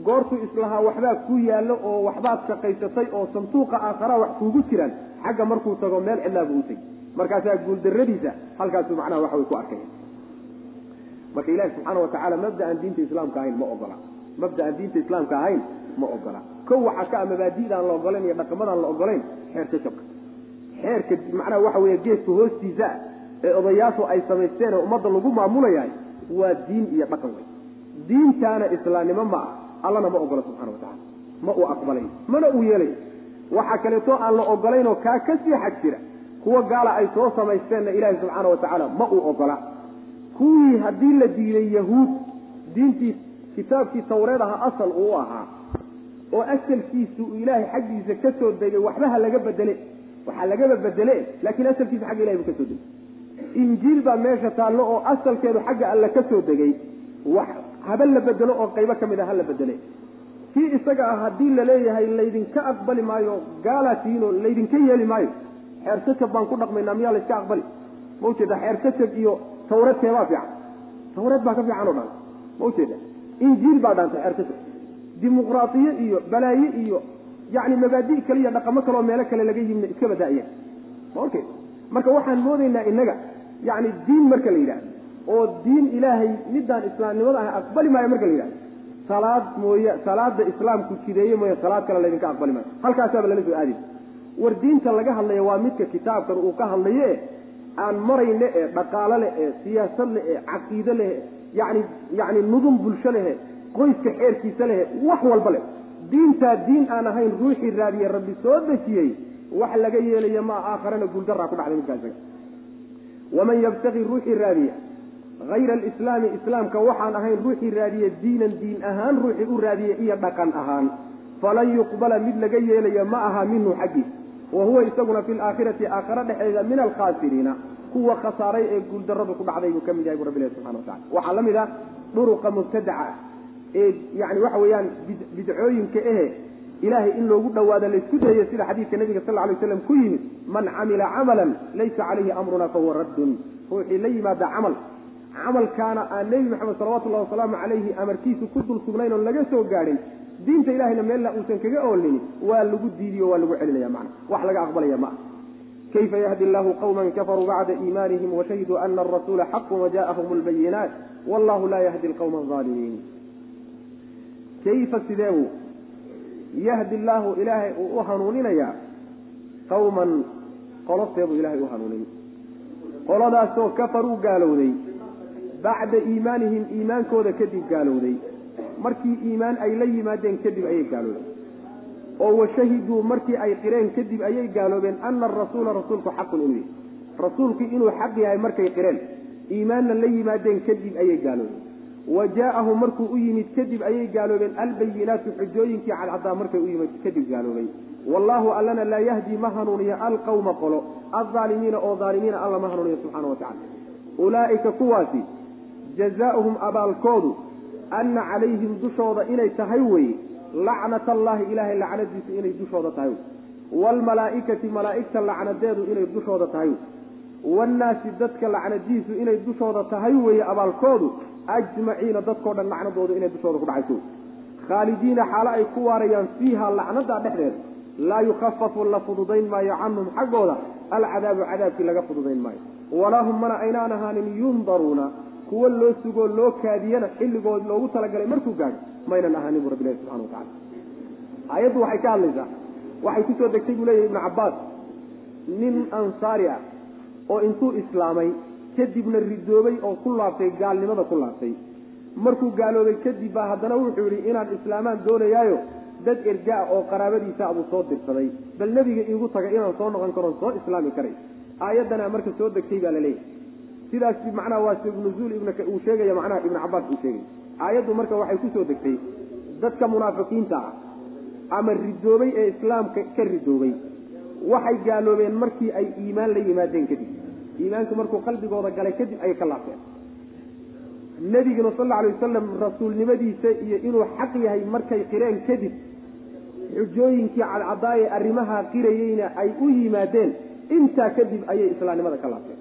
goortuu islahaa waxbaa ku yaallo oo waxbaad shaqaysatay oo sanduuqa aakharaha wax kuugu jiraan xagga markuu tago meel cidlaabuu u tegi markaasaa guuldarradiisa halkaasuu macnaha waxa way ku arkaya marka ilahi subxaana wa tacaala mabda diinta islaamka ahayn ma ogola. Mabda aan diinta islaamka ahayn ma ogola. Kow waxaa ka a mabaadi'daan la ogolayn iyo dhaqamadaan la ogolayn xeerka jabka xeerka macnaha waxa weeye geeska hoostiisa ee odayaashu ay samaysteen ee ummadda lagu maamulayahay waa diin iyo dhaqan wey diintaana islaamnimo ma ah allana ma ogola subxana wa tacala ma uu aqbalay mana uu yeelay. Waxaa kaleeto aan la ogolaynoo kaa ka sii xag jira kuwa gaala ay soo samaysteenna ilaahi subxaana wa tacaala ma uu ogola. Kuwii haddii la diiday yahuud diintii kitaabkii tawreed aha asal uu ahaa oo asalkiisu uu ilaahay xaggiisa ka soo degay waxba laga bedele waxaa lagaba bedele laakiin asalkiisa xagga ilahay buu ka soo degay. Injiil baa meesha taallo oo asalkeedu xagga alle ka soo degay wax haba la bedelo oo qaybo ka mid a ha la bedele. Kii isaga ah haddii la leeyahay laydinka aqbali maayo gaalaa tihiinoo laydinka yeeli maayo xeer baan ku dhaqmaynaa miyaa layska aqbali. Ma ujeeda xeer iyo tawreed keebaa fiican? Tawreed baa ka fiican oo dhan. Ma ujeeda injiil baa dhaantay xeer sajab iyo balaaye iyo yacni mabaadi' kale iyo dhaqamo kaleoo meelo kale laga yimid iska badaa'iyeen ma orkay marka waxaan moodaynaa innaga yacni diin marka la yidhahdo oo diin ilaahay midaan islaamnimada ah aqbali maayo marka la yidhahdo salaad mooye salaada islaamku jideeye mooye salaad kale laydinka aqbali maayo. Halkaasaaba lala soo aadaysa war diinta laga hadlaya waa midka kitaabkan uu ka hadlaye aan marayne ee dhaqaalo leh ee siyaasad leh ee caqiide leh yani yani nudum bulsho lehe qoyska xeerkiisa lehe wax walba leh. Diintaa diin aan ahayn ruuxii raadiye rabbi soo dejiyey wax laga yeelaya ma aakharana guuldaraa ku dhacday midkaas waman yabtaqi ruuxii raadiya hayra alislaami islaamka waxaan ahayn ruuxii raadiye diinan diin ahaan ruuxii u raadiye iyo dhaqan ahaan falan yuqbala mid laga yeelaya ma aha minhu xaggiis wa huwa isaguna fi laakhirati aakhare dhexeeda min alkhaasiriina kuwa khasaaray ee guuldaradu ku dhacday buu ka mid yahay bu rabbi ilahi subxana watacala waxaa la mid ah duruqa mubtadaca ah ee yani waxa weeyaan bidcooyinka ehe ilaahay in loogu dhawaado laysku dayayo sida xadiidka nabiga sal ly slam ku yimid man camila camalan laysa calayhi amruna fahuwa raddun ruuxii la yimaada camal camalkaana aan nebi maxamed salawatullahi wasalaamu calayhi amarkiisu ku dul sugnayn oon laga soo gaadhin diinta ilahayna meella uusan kaga oolinin waa lagu diidiyo waa lagu celinaya macna. Wax laga aqbalaya ma. Ah kayfa yahdi allahu qawman kafaruu bacda iimaanihim washahiduu ana arasuula xaqun wajaءahum lbayinaat wallahu laa yahdi alqawma alظaalimiin kayfa sideebuu yahdi allaahu ilaahay uu u hanuuninayaa qawman qoloseebuu ilahay u hanuunin. Qoladaasoo kafaruu gaalowday bacda iimaanihim iimaankooda kadib gaalowday. Markii iimaan ay la yimaadeen kadib ayay gaaloobeen oo washahiduu markii ay qireen kadib ayay gaaloobeen ana arasuula rasuulku xaqun inuu yahay. Rasuulkii inuu xaq yahay markay qireen iimaanna la yimaadeen kadib ayay gaaloobeen. Wa jaa'ahum markuu u yimid kadib ayay gaaloobeen albayinaatu xujooyinkii cadcadaa markay u yimid kadib gaaloobay. Wallaahu allana laa yahdi ma hanuuniyo alqawma qolo alaalimiina oo aalimiina alla ma hanuuniyo subxana wa tacala ulaa'ika kuwaasi jazaauhum abaalkoodu anna calayhim dushooda inay tahay weye lacnat allaahi ilaahay lacnadiisu inay dushooda tahay waalmalaa'ikati malaa'igta lacnadeedu inay dushooda tahay wannaasi dadka lacnadiisu inay dushooda tahay weeye abaalkoodu ajmaciina dadkao dhan lacnadoodu inay dushooda ku dhacayso khaalidiina xaalo ay ku waarayaan fiiha lacnada dhexdeeda. Laa yukhafafu la fududayn maayo canhum xaggooda. Alcadaabu cadaabkii laga fududayn maayo. Walahum mana aynaan ahaanin yundaruuna kuwo loo sugoo loo kaadiyana xilligood loogu talagalay markuu gaadho maynan ahaanin bu rabbilahi subxana wa tacala aayaddu waxay ka hadlaysaa waxay ku soo degtay buu leeyahy ibnu cabbaas nin ansaari ah oo intuu islaamay kadibna ridoobay oo ku laabtay gaalnimada ku laabtay. Markuu gaaloobay kadib baa haddana wuxuu yidhi inaan islaamaan doonayaayo dad ergaa oo qaraabadiisa abuu soo dirsaday bal nebiga iigu taga inaan soo noqon karoon soo islaami karay. Aayaddanaa marka soo degtay baa la leeyahay sidaas macnaha waa sabnuzuul uu sheegaya macnaha ibnu cabbaas uu sheegay. Aayaddu marka waxay ku soo degtay dadka munaafiqiinta ah ama ridoobay ee islaamka ka ridoobay waxay gaaloobeen markii ay iimaan la yimaadeen kadib. Iimaanku markuu qalbigooda galay kadib ayay ka laabteen. Nebiguna sal alla alay wasalam rasuulnimadiisa iyo inuu xaq yahay markay qireen kadib xujooyinkii cadcadaaye arrimaha qirayeyna ay u yimaadeen intaa kadib ayay islaamnimada ka laabteen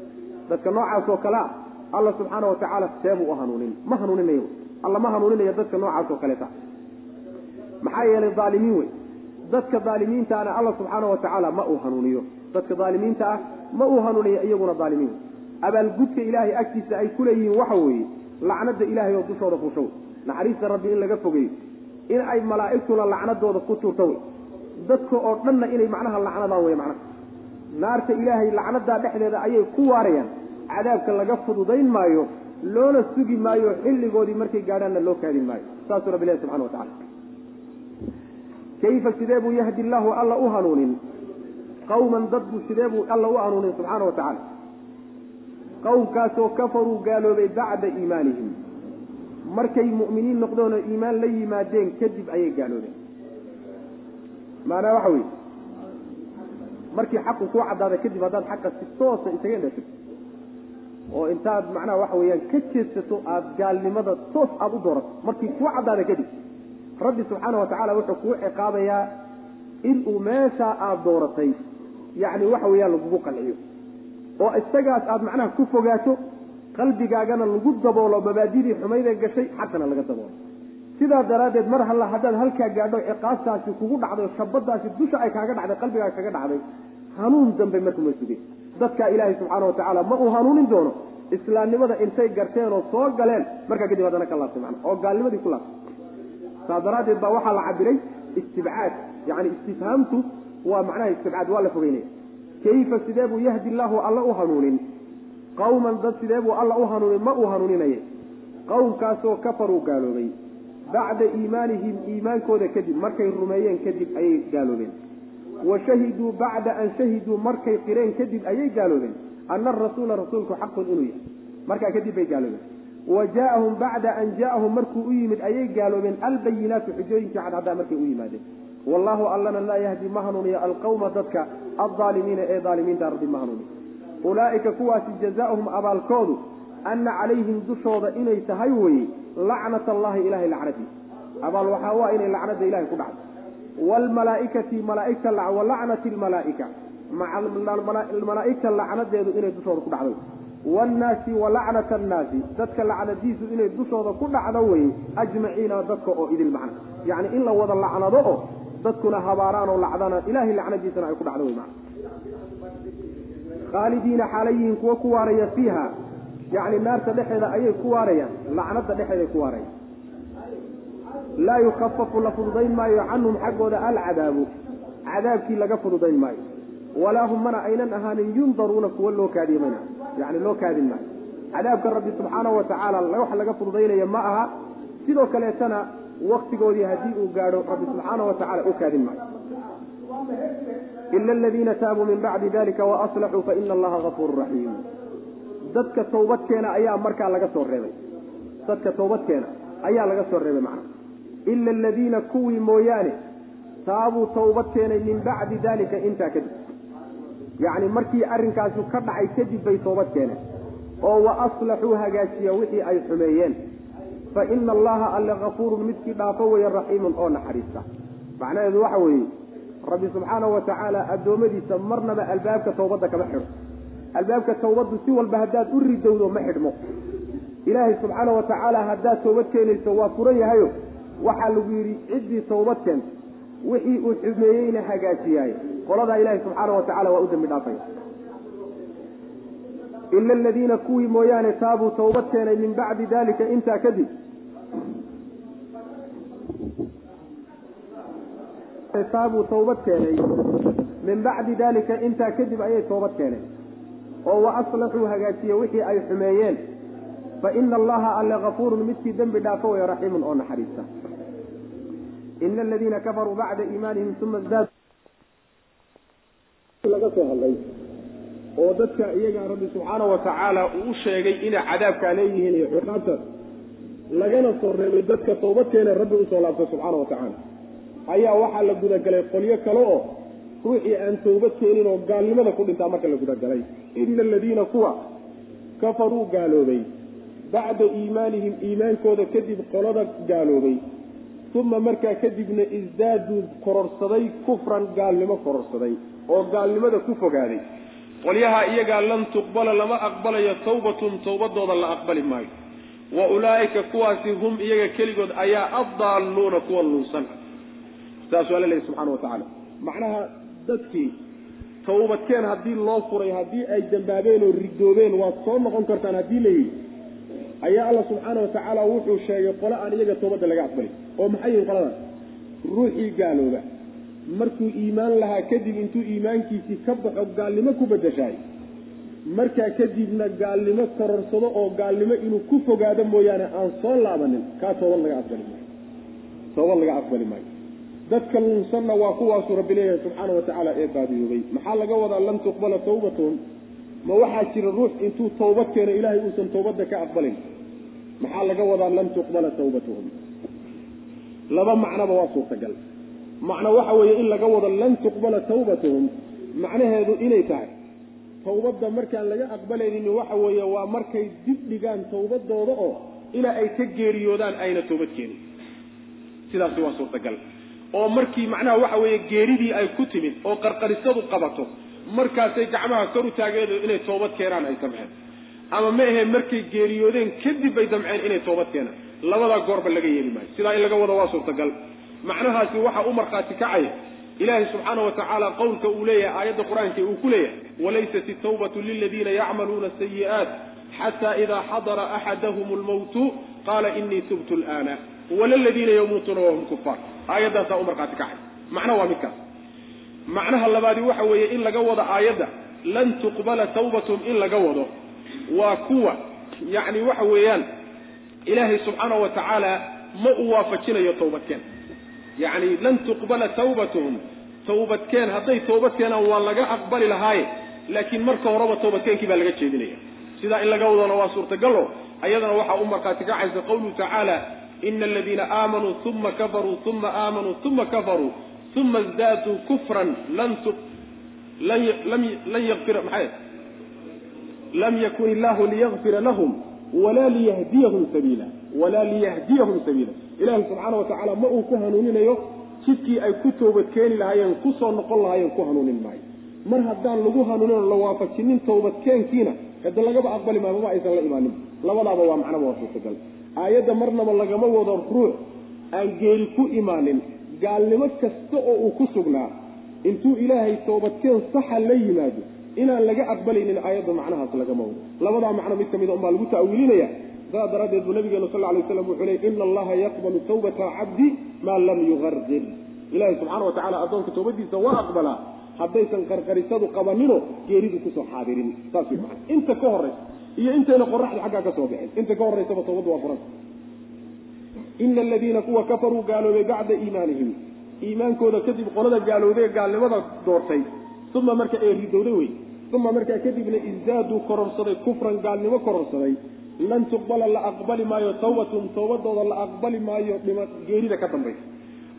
dadka noocaas oo kale ah alla subxaana wa tacaala seebuu u hanuunin. Ma hanuuninayo alla ma hanuuninayo dadka noocaas oo kaleeta maxaa yeelay dhaalimiin wey dadka dhaalimiintaana alla subxaana wa tacaala ma uu hanuuniyo. Dadka dhaalimiinta ah ma uu hanuuniyo iyaguna dhaalimiin wey abaalgudka ilaahay agtiisa ay ku leeyihiin waxa weeye lacnada ilaahay oo dushooda fuusho wey naxariista rabbi in laga fogeeyo. In ay malaa'igtuna lacnadooda ku tuurto wey dadka oo dhanna inay macnaha lacnadaan wey macnaha naarta ilaahay lacnadaa dhexdeeda ayay ku waarayaan. Cadaabka laga fududayn maayo loona sugi maayo xilligoodii markay gaadhaanna loo kaadin maayo. Saasuu rabbi ilahi subxana wa tacala kayfa sidee buu yahdi allaahu alla u hanuunin? Qawman dad buu sidee buu alla u hanuunin subxaana wa tacaala? Qowmkaasoo kafaruu gaaloobay bacda iimaanihim. Markay mu'miniin noqdeen oo iimaan la yimaadeen kadib ayay gaaloobeen. Maanaa waxa weeye markii xaqu kuu caddaada kadib haddaad xaqa si toosa isaga indhashato oo intaad macnaha waxa weeyaan ka jeedsato aada gaalnimada toos aada u doorato markii kuu caddaada kadib rabbi subxaana wa tacaala wuxuu kuu ciqaabayaa inuu meeshaa aada dooratay yacni waxa weeyaan lagugu qanciyo oo isagaas aada macnaha ku fogaato qalbigaagana lagu daboolo mabaadidii xumaydee gashay xaqana laga daboolo sidaa daraaddeed mar halla haddaad halkaa gaadho ciqaabtaasi kugu dhacday shabadaasi dusha ay kaaga dhacday qalbigaaga kaga dhacday hanuun dambe markuma sugay dadkaa ilaahay subxaana wa tacaala ma uu hanuunin doono. Islaamnimada intay garteen oo soo galeen markaa kadib haddana ka laabtay mana oo gaalnimadii ku laabtay. Saa daraaddeed baa waxaa la cabiray istibcaad yani istifhaamtu waa macnaha istibcaad waa la fogeynaya. Kayfa sidee buu yahdi allaahu alla u hanuunin? Qawman dad sidee buu alla u hanuuni ma uu hanuuninaya qowmkaasoo kafaruu gaaloobay bacda iimaanihim iimaankooda kadib markay rumeeyeen kadib ayay gaaloobeen. Wa shahiduu bacda an shahiduu markay qireen kadib ayay gaaloobeen. Ana arasuula rasuulku xaqun inuu yahay. Markaa kadib bay gaaloobeen. Wa jaaahum bacda an jaaahum markuu u yimid ayay gaaloobeen. Albayinaatu xujooyinkii cadcaddaa markay u yimaadeen. Wallahu allana laa yahdi ma hanuuniyo alqawma dadka aldaalimiina ee daalimiinta rabbi ma hanuuniyo ulaa'ika kuwaasi jazaauhum abaalkoodu ana calayhim dushooda inay tahay weye lacnat allahi ilahay lacnadiisa abaal waxaa waa inay lacnada ilahay ku dhacdo. Waalmalaaikati malaaigta walacnati lmalaa'ika malaa'igta lacnadeedu inay dushooda ku dhacdo. Waannaasi walacnata annaasi dadka lacnadiisu inay dushooda ku dhacdo weye ajmaciina dadka oo idil macna. Yacni in la wada lacnado oo dadkuna habaaraan oo lacdana ilahay lacnadiisana ay ku dhacdo wey macna. Khaalidiina xaalayihin kuwa ku waaraya fiiha yacni naarta dhexeeda ayay ku waarayaan lacnada dhexeeday ku waarayaan. Laa yukafafu la fududayn maayo canhum xaggooda alcadaabu cadaabkii laga fududayn maayo. Walaa hum mana aynan ahaanin yundaruuna kuwa loo kaadiye mana yani loo kaadin maayo. Cadaabka rabbi subxaanahu watacaala wax laga fududaynaya ma aha. Sidoo kaleetana waktigoodii haddii uu gaadho rabbi subxaanahu watacaala u kaadin maayo. Ila aladiina taabuu min bacdi dalika waaslaxuu faina allaha gafuuru raxiim dadka tawbadkeena ayaa markaa laga soo reebay. Dadka tawbadkeena ayaa laga soo reebay macna. Ila aladiina kuwii mooyaane taabuu tawbad keenay min bacdi dalika intaa kadib. Yacni markii arrinkaasu ka dhacay kadib bay toobad keeneen oo wa aslaxuu hagaajiya wixii ay xumeeyeen. Fa ina allaha alle kafuurun midkii dhaafo weeye raxiimun oo naxariista. Macnaheedu waxa weeye rabbi subxaanahu watacaala addoommadiisa marnaba albaabka tawbadda kama xidho albaabka tawbaddu si walba haddaad u ridowdo ma xidhmo. Ilaahay subxaana watacaala haddaad toobad keenayso waa furan yahayo. Waxaa lagu yidhi ciddii tawbad keenta wixii uu xumeeyeyna hagaajiyaay qoladaa ilaahay subxaana watacaala waa u dambi dhaafaya ila aladiina kuwii mooyaane taabuu tawbad keenay min bacdi dalika intaa kadib. Taabuu tawbad keenay. Min bacdi dalika intaa kadib ayay toobad keeneen oo wa aslaxuu hagaajiye wixii ay xumeeyeen. Fa ina allaha alle kafuurun midkii dembi dhaafo way raxiimun oo naxariista. Ina aladiina kafaruu bacda iimaanihim uma zaad laga soo hadlay oo dadka iyagaa rabbi subxaana watacaala uu u sheegay inay cadaabkaa leeyihiin iyo ciqaabtaas lagana soo reebay dadka tawbadkeena rabbi u soo laabtay subxaana watacaala ayaa waxaa la gudagalay qolyo kale oo ruuxii aan tawbad keenin oo gaalnimada ku dhintaa marka la gudagalay. Ina aladiina kuwa kafaruu gaaloobay. Bacda iimaanihim iimaankooda kadib qolada gaaloobay. Uma markaa kadibna isdaaduu kororsaday kufran gaalnimo kororsaday oo gaalnimada ku fogaaday. Qolyaha iyagaa lan tuqbala lama aqbalayo tawbatun tawbadooda la aqbali maayo. Wa ulaa'ika kuwaasi hum iyaga keligood ayaa addaalluuna kuwa lunsan saas waa la leeyahy subxana wa tacaala. Macnaha dadkii. Tawbadkeen haddii loo furay haddii ay dambaabeen oo ridoobeen waad soo noqon kartaan haddii la yidhi ayaa alla subxaana wa tacaala wuxuu sheegay qole aan iyaga tawbadda laga aqbalin. Oo maxay yihiin qoladaas ruuxii gaalooba. Markuu iimaan lahaa kadib intuu iimaankiisii ka baxo gaalnimo ku bedeshaay markaa kadibna gaalnimo kororsado oo gaalnimo inuu ku fogaado mooyaane aan soo laabanin kaa toobad laga aqbali maayo. Toobad laga aqbali maayo dadka lunsanna waa kuwaasuu rabbi leeyahay subxaana watacaala ee baadiyoobay maxaa laga wadaa lan tuqbala tawbatuhum ma waxaa jira ruux intuu tawbad keeno ilaahay uusan tawbadda ka aqbalin. Maxaa laga wadaa lan tuqbala tawbatuhum? Laba macnoba waa suurtagal. Macno waxa weeye in laga wado lan tuqbala tawbatuhum macnaheedu inay tahay. Tawbadda markaan laga aqbalaynin waxa weeye waa markay dib dhigaan tawbadooda oo ilaa ay ka geeriyoodaan ayna toobad keenin. Sidaasi waa suurtagal oo markii macnaha waxa weeye geeridii ay ku timid oo qarqarisadu qabato markaasay gacmaha kor u taageedo inay toobad keenaan ay damceen. Ama ma ahe markay geeriyoodeen kadib bay damceen inay toobad keenaan. Labadaa goorba laga yeeli maayo. Sidaa in laga wado waa suurtagal. Macnahaasi waxaa u markhaati kacaya. Ilaahay subxaana wa tacaala qowlka uu leeyahay aayadda qur'aanka uu ku leeyahay. Walaysat itawbatu liladiina yacmaluuna sayi'aat xataa idaa xadara axadahum lmawtu qaala inii tubtu lana walaladiina yamuutuuna wahum kufaar aayaddaasaa u markhaati kacay. Macna waa midkaas. Macnaha labaadi waxa weeye in laga wado aayadda lan tuqbala tawbatum in laga wado. Waa kuwa yacni waxa weeyaan ilaahay subxaana wa tacaala ma u waafajinayo tawbadkeen. Yacni lan tuqbala tawbatuhum tawbadkeen hadday toobad keenaan waa laga aqbali lahaaye laakiin marka horeba toobadkeenkii baa laga jeedinaya. Sidaa in laga wadona waa suurtagalo ayadana waxaa u markhaati kacaysa qawluhu tacaala ina aladiina aamanuu uma kafaruu uma aamanuu uma kafaruu uma isdaaduu kufran lam yakun illahu liyakfira lahum walaa liyahdiyahum sabiila walaa liyahdiyahum sabiila ilaahay subxaana wa tacaala ma uu ku hanuuninayo jidkii ay ku toobadkeeni lahaayeen ku soo noqon lahaayeen ku hanuunin maayo mar haddaan lagu hanuunin oo la waafajinin tawbadkeenkiina hade lagaba aqbali maayo mama aysan la imaanin labadaaba waa macnaba waa suurtagal aayadda marnaba lagama wado ruux aan geeri ku imaanin gaalnimo kasta oo uu ku sugnaa. Intuu ilaahay toobadkeen saxa la yimaado inaan laga aqbalaynin aayadda macnahaas lagama wado. Labadaa macno mid ka mida unbaa lagu ta'wiilinaya saas daraaddeed buu nabigeenu sal lay slam wuxuu ley ina allaha yaqbalu tawbata cabdi maa lam yuqarqir ilahay subxana wa tacala addoonka tawbadiisa waa aqbalaa haddaysan qarqarisadu qabanino geeridu ku soo xaadirin. Saas wy maa inta ka horaysa iyo intayna qoraxdu xaggaa ka soo bixin. Inta ka horaysaba tawbaddu waa furanta ina aladiina kuwa kafaruu gaaloobay bacda iimaanihim. Iimaankooda kadib qolada gaalowday gaalnimada doortay. Uma marka ee ridowday wey uma markaa kadibna isdaaduu kororsaday kufran gaalnimo kororsaday. Lan tuqbala la aqbali maayo tawbatun tawbadooda la aqbali maayo dhima geerida ka dambaysa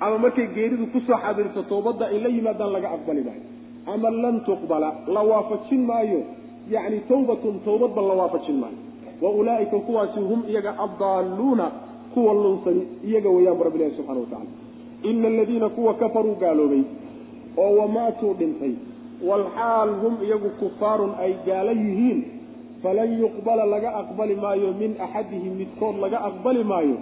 ama markay geeridu ku soo xadirto tawbadda ay la yimaadaan laga aqbali maayo. Ama lan tuqbala la waafajin maayo yacni tawbatun tawbadba la waafajin maayo. Wa ulaa'ika kuwaasi hum iyaga addaaluuna kuwa lunsani iyaga weeyaan bu rabbi ilahi subxana wa tacala. Ina aladiina kuwa kafaruu gaaloobay oo wamaatuu dhintay walxaal hum iyagu kufaarun ay gaala yihiin falan yuqbala laga aqbali maayo min axadihim midkood laga aqbali maayo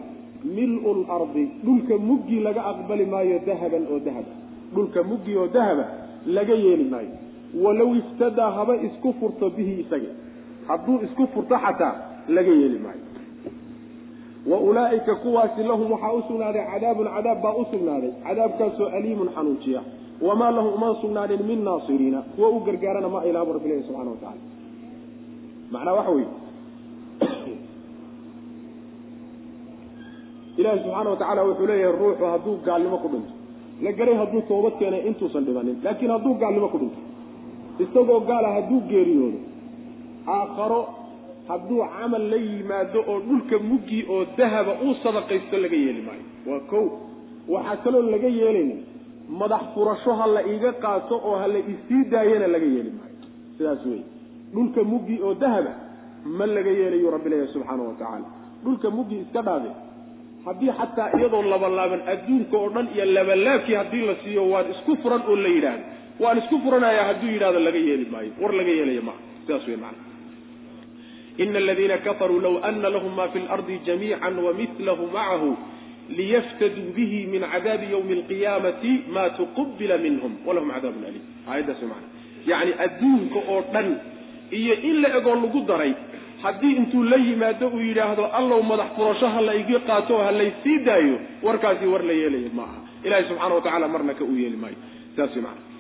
mil-u lardi dhulka muggii laga aqbali maayo dahaban oo dahaba. Dhulka muggii oo dahaba laga yeeli maayo walow iftadaa haba isku furto bihi isaga. Hadduu isku furto xataa laga yeeli maayo. Wa ulaa'ika kuwaasi lahum waxaa u sugnaaday cadaabun cadaab baa u sugnaaday. Cadaabkaasoo aliimun xanuujiya wamaa lahum uma sugnaanin min naasiriina. Kuwa u gargaarana ma ilaabu rabbi ilahi subxana wa tacala macnaa waxa weeye. Ilaahi subxaana wa tacaala wuxuu leeyahay ruuxu hadduu gaalnimo ku dhinto. La garay hadduu toobad keenay intuusan dhibanin laakiin hadduu gaalnimo ku dhinto isagoo gaala hadduu geeriyoodo aakharo hadduu camal la yimaado oo dhulka muggii oo dahaba uu sadaqaysto laga yeeli maayo. Waa kow. Waxaa kaloo laga yeelayna madax furasho ha la iiga qaato oo ha la isii daayana laga yeeli maayo. Sidaas wey dhulka muggii oo dahaba ma laga yeelayu rabbi leeyahay subxaana wa tacaala. Dhulka muggii iska dhaabe haddii xataa iyadoo labalaaban adduunka oo dhan iyo labalaabkii haddii la siiyo waan isku furan oo la yidhaahdo waan isku furanaya hadduu yidhahdo laga yeeli maayo. War laga yeelaya maaha. Sidaas wey macana ina aladiina kafaruu low ana lahum ma fi lardi jamiica wamilahu macahu liyaftaduu bihi min cadaabi ywmi alqiyaamati ma tuqubila minhum walahum cadaabun aliim. Aayaddaas wey macana yacni adduunka oo dhan iyo in la egoo lagu daray haddii intuu la yimaado uu yidhaahdo allow madax furasho ha la igi qaato oo ha laysii daayo warkaasi war la yeelayo ma aha ilahi subxana wa tacala marna ka uu yeeli maayo. Saas wey macana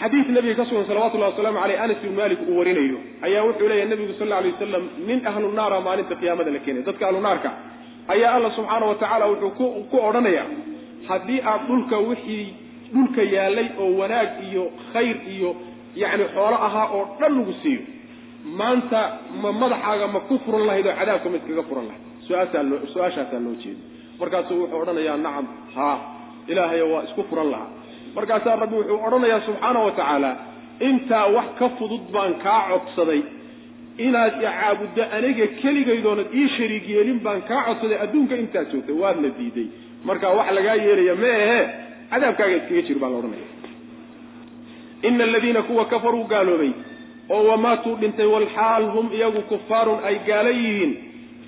xadiid nabiga ka sugan salawatullahi wasalaamu aleyh anas ibn malik uu warinayo. Ayaa wuxuu leeyahy nabigu sal alay wasalam nin ahlu naara maalinta qiyaamada la keenay. Dadka ahlu naarka ayaa alla subxaana wa tacaala wuxuu ku odhanaya haddii aad dhulka wixii dhulka yaalay oo wanaag iyo khayr iyo yacni xoolo ahaa oo dhan lagu siiyo maanta ma madaxaaga ma ku furan lahayd oo cadaabka ma iskaga furan lahayd? Su'aashaasaa loo jeeda markaasuu wuxuu odhanayaa nacam haa ilaahayo waa isku furan lahaa markaasaa rabbi wuxuu odhanayaa subxaana wa tacaala intaa wax ka fudud baan kaa codsaday. Inaad icaabuddo aniga keligaydoonad ii shariig yeelin baan kaa codsaday adduunka intaad joogtay waadna diiday. Marka wax lagaa yeelaya ma ahe cadaabkaaga iskaga jir baa la odhanaya. Ina aladiina kuwa kafaruu gaaloobay oo wamaatuu dhintay walxaal hum iyagu kufaarun ay gaala yihiin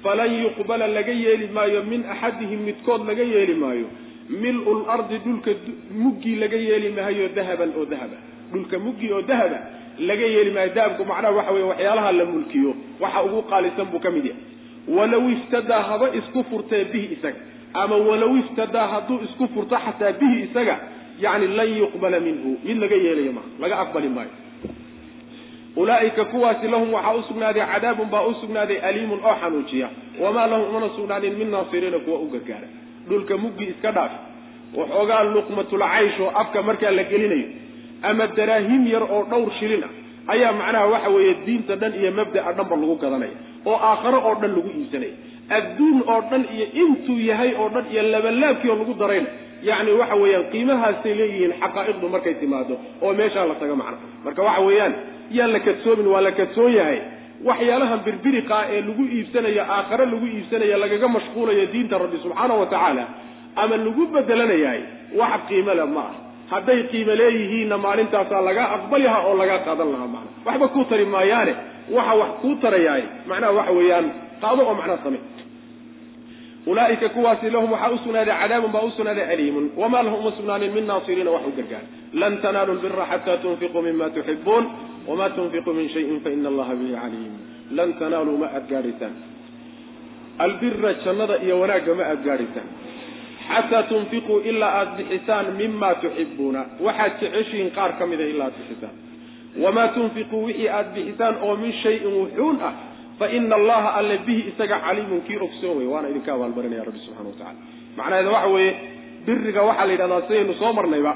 falan yuqbala laga yeeli maayo min axadihim midkood laga yeeli maayo mil-u lardi dhulka muggii laga yeeli maayo dahaban oo dahaba. Dhulka muggii oo dahaba laga yeeli maayo dahabku macnaha waxa weye waxyaalaha la mulkiyo waxa ugu qaalisan buu ka mid yahay. Walow iftadaa haba isku furtee bihi isaga ama walow iftadaa hadduu isku furto xataa bihi isaga yani lan yuqbala minhu mid laga yeelayo maa laga aqbali maayo. Ulaa'ika kuwaasi lahum waxaa u sugnaaday cadaabun baa u sugnaaday aliimun oo xanuujiya. Wamaa lahum umana sugnaanin min naasiriina kuwa u gargaara dhulka muggi iska dhaaf waxoogaa luqmatulcaysh oo afka markaa la gelinayo ama daraahim yar oo dhowr shilin ah ayaa macnaha waxa weeye diinta dhan iyo mabda'a dhanba lagu gadanaya oo aakharo oo dhan lagu iibsanaya. Adduun oo dhan iyo intuu yahay oo dhan iyo labalaabkii lagu darayna yacni waxa weeyaan qiimahaasay leeyihiin xaqaa'iqdu markay timaado oo meeshaa la tago macna marka waxa weeyaan yaan la kadsoomin waa la kadsoon yahay waxyaalahan birbiriqaa ee lagu iibsanayo aakhare lagu iibsanaya lagaga mashquulayo diinta rabbi subxaana wa tacaala ama lagu bedelanayahay wax qiimo le ma ah hadday qiimo leeyihiinna maalintaasaa lagaa aqbali lahaa oo lagaa qaadan lahaa macna waxba kuu tari maayaane waxa wax kuu tarayaay macnaha waxa weeyaan qaado oo macnaha same ulaa'ika kuwaasi lahum waxaa u sugnaaday cadaabun baa u sugnaaday aliimun wamaa lahum uma sugnaanin min naasiriina wax u gargaar lan tanaalu lbira xataa tunfiquu mima tuxibuun wamaa tunfiquu min shayin faina allaha bihi caliim lan tanaaluu ma aad gaadhaysaan albira jannada iyo wanaagga ma aad gaadhaysaan xataa tunfiquu ilaa aada bixisaan mima tuxibuuna waxaad jeceshihiin qaar ka mida ilaa aad bixisaan wamaa tunfiquu wixii aad bixisaan oo min shayin wuxuun ah faina allaha alle bihi isaga caliimun kii ogsoon wey waana idinka abaalmarinaya rabbi subxana wa tacala macnaheeda waxa weeye biriga waxaa la yidhahdaa sidaynu soo marnayba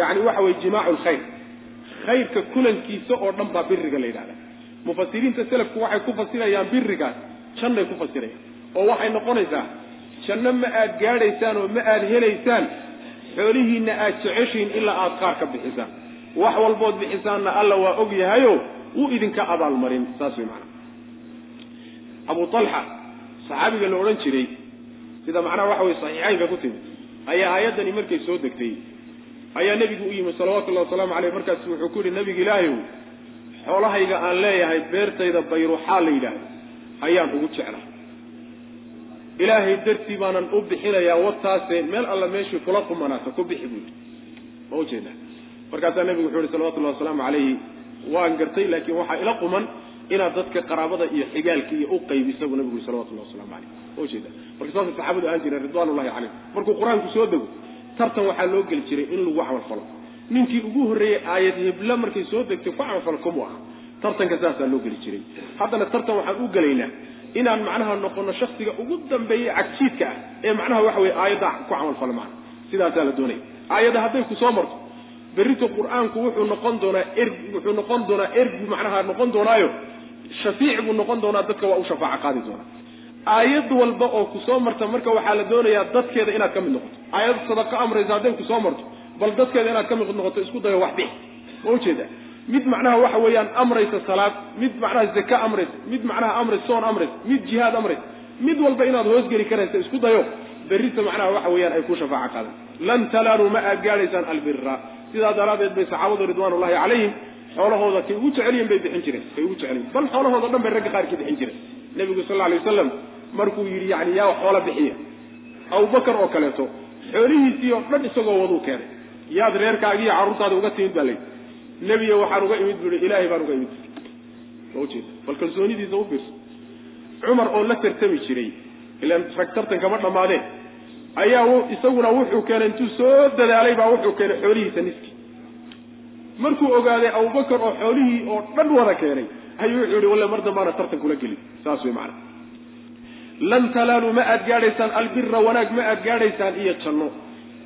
yani waxa weye jimaacu lkhayr khayrka kulankiisa oo dhan baa biriga la yidhahda mufasiriinta selafku waxay ku fasirayaan birigaas jannay ku fasirayaan. oo waxay noqonaysaa janno ma aad gaadhaysaan oo ma aad helaysaan xoolihiinna aad jeceshiin ilaa aad qaar ka bixisaan. Wax walbood bixisaanna alla waa og yahayo wuu idinka abaalmarin saas way macana abu talxa saxaabiga la odhan jiray sida macnaha waxa weye saxiixaynka ku timid ayaa aayaddani markay soo degtay ayaa nebigu u yimid salawatullahi wasalaamu caleyh markaasu wuxuu ku yihi nabiga ilaahayow xoolahayga aan leeyahay beertayda bayruxaa la yidhaahdo ayaan ugu jecla ilaahay dartii baanan u bixinayaa wataase meel alla meeshii kula qumanaato ku bixi buu yidhi. Ma ujeeda markaasaa nebigu wuxuu yihi salawatullahi wasalaamu calayhi. Waan gartay laakiin waxaa ila quman inaad dadka qaraabada iyo xigaalka iyo u qaybiso buu nabigu yuri salawatullahi waslamu caleyh ujeeda marka saasay saxaabadu ahaan jireen ridwanullahi calayhim markuu qur'aanku soo dego tartan waxaa loo geli jiray in lagu camal falo ninkii ugu horreeyey aayad hebla markay soo degtay ku camal falo kumu aha tartanka saasaa loo geli jiray. Haddana tartan waxaan u gelaynaa inaan macnaha noqono shaksiga ugu dambeeyey cagjiidka ah ee macnaha waxa weye aayadda ku camal falo macna. Sidaasaa la doonaya aayadda hadday ku marto berrito qur'aanku wuxuu noqon doonaa er wuxuu noqon doonaa ergu macnaha noqon doonaayo shafiic buu noqon doonaa dadka waa u shafaaco qaadi doonaa. Aayad walba oo ku soo marta marka waxaa la doonayaa dadkeeda inaad ka mid noqoto. Aayad sadaqo amraysa hadday ku soo marto bal dadkeeda inaad ka mid noqoto isku dayo wax bix. Ma ujeeda mid macnaha waxa weeyaan amraysa salaad mid macnaha zaka amraysa mid macnaha amrays soon amraysa mid jihaad amraysa. Mid walba inaad hoosgeli karaysa isku dayo berrita macnaha waxa weeyaan ay ku shafaaco qaadan lan talaaluu ma aad gaadhaysaan albira sidaa daraaddeed bay saxaabadu ridwaanullahi calayhim xoolahooda kay ugu jecelyihin bay bixin jireen kay ugu jecelyihin bal xoolahooda dhan bay ragga qaar ka bixin jireen. Nebigu sal alay wasalam markuu yidhi yani yaa xoola bixiya abubakar oo kaleeto xoolihiisii oo dhan isagoo waduu keenay. Yaad reerkaagi iyo carruurtaada uga timid baa layidhi nebiga waxaan uga imid bui ilaahay baan uga imid. Ma ujeeda bal kalsoonidiisa u fiirso. Cumar oo la tartami jiray ilaan rag tartan kama dhammaadeen ayaa isaguna wuxuu keenay intuu soo dadaalay baa wuxuu keenay xoolihiisa niski markuu ogaaday abubakar oo xoolihii oo dhan wada keenay ayuu wuxuu yihi walle mar dambaana tartan kula gelin. Saas wey macana lan talaaluu ma aad gaadhaysaan albira wanaag ma aad gaadhaysaan iyo janno.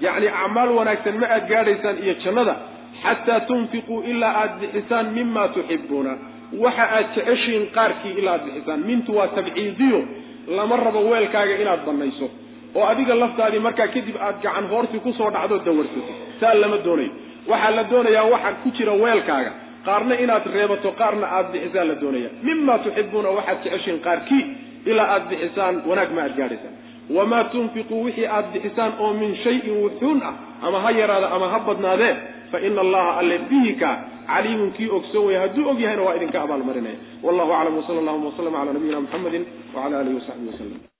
Yacni acmaal wanaagsan ma aad gaadhaysaan iyo jannada xataa tunfiquu ilaa aad bixisaan mima tuxibuuna waxa aad jeceshiin qaarkii ilaa aad bixisaan. Mintu waa tabciidiyo lama rabo weelkaaga inaad bannayso. Oo adiga laftaadii markaa kadib aad gacan hoorsi ku soo dhacdo dawarsato saa lama doonayo waxaa la doonayaa waxa ku jira weelkaaga. Qaarna inaad reebato qaarna aad bixisaan la doonaya mima tuxibuuna waxaad jeceshiin qaarkii ilaa aad bixisaan wanaag ma aad gaadhaysaan wamaa tunfiquu wixii aad bixisaan oo min shayin wuxuun ah ama ha yaraada ama ha badnaadee fa ina allaha alle bihika caliimun kii ogsoon waya hadduu og yahayna waa idinka abaalmarinaya wallahu aclam wsala allahuma waslama cala nabiyina muxamedi wacala alihi wasaxbihi waslem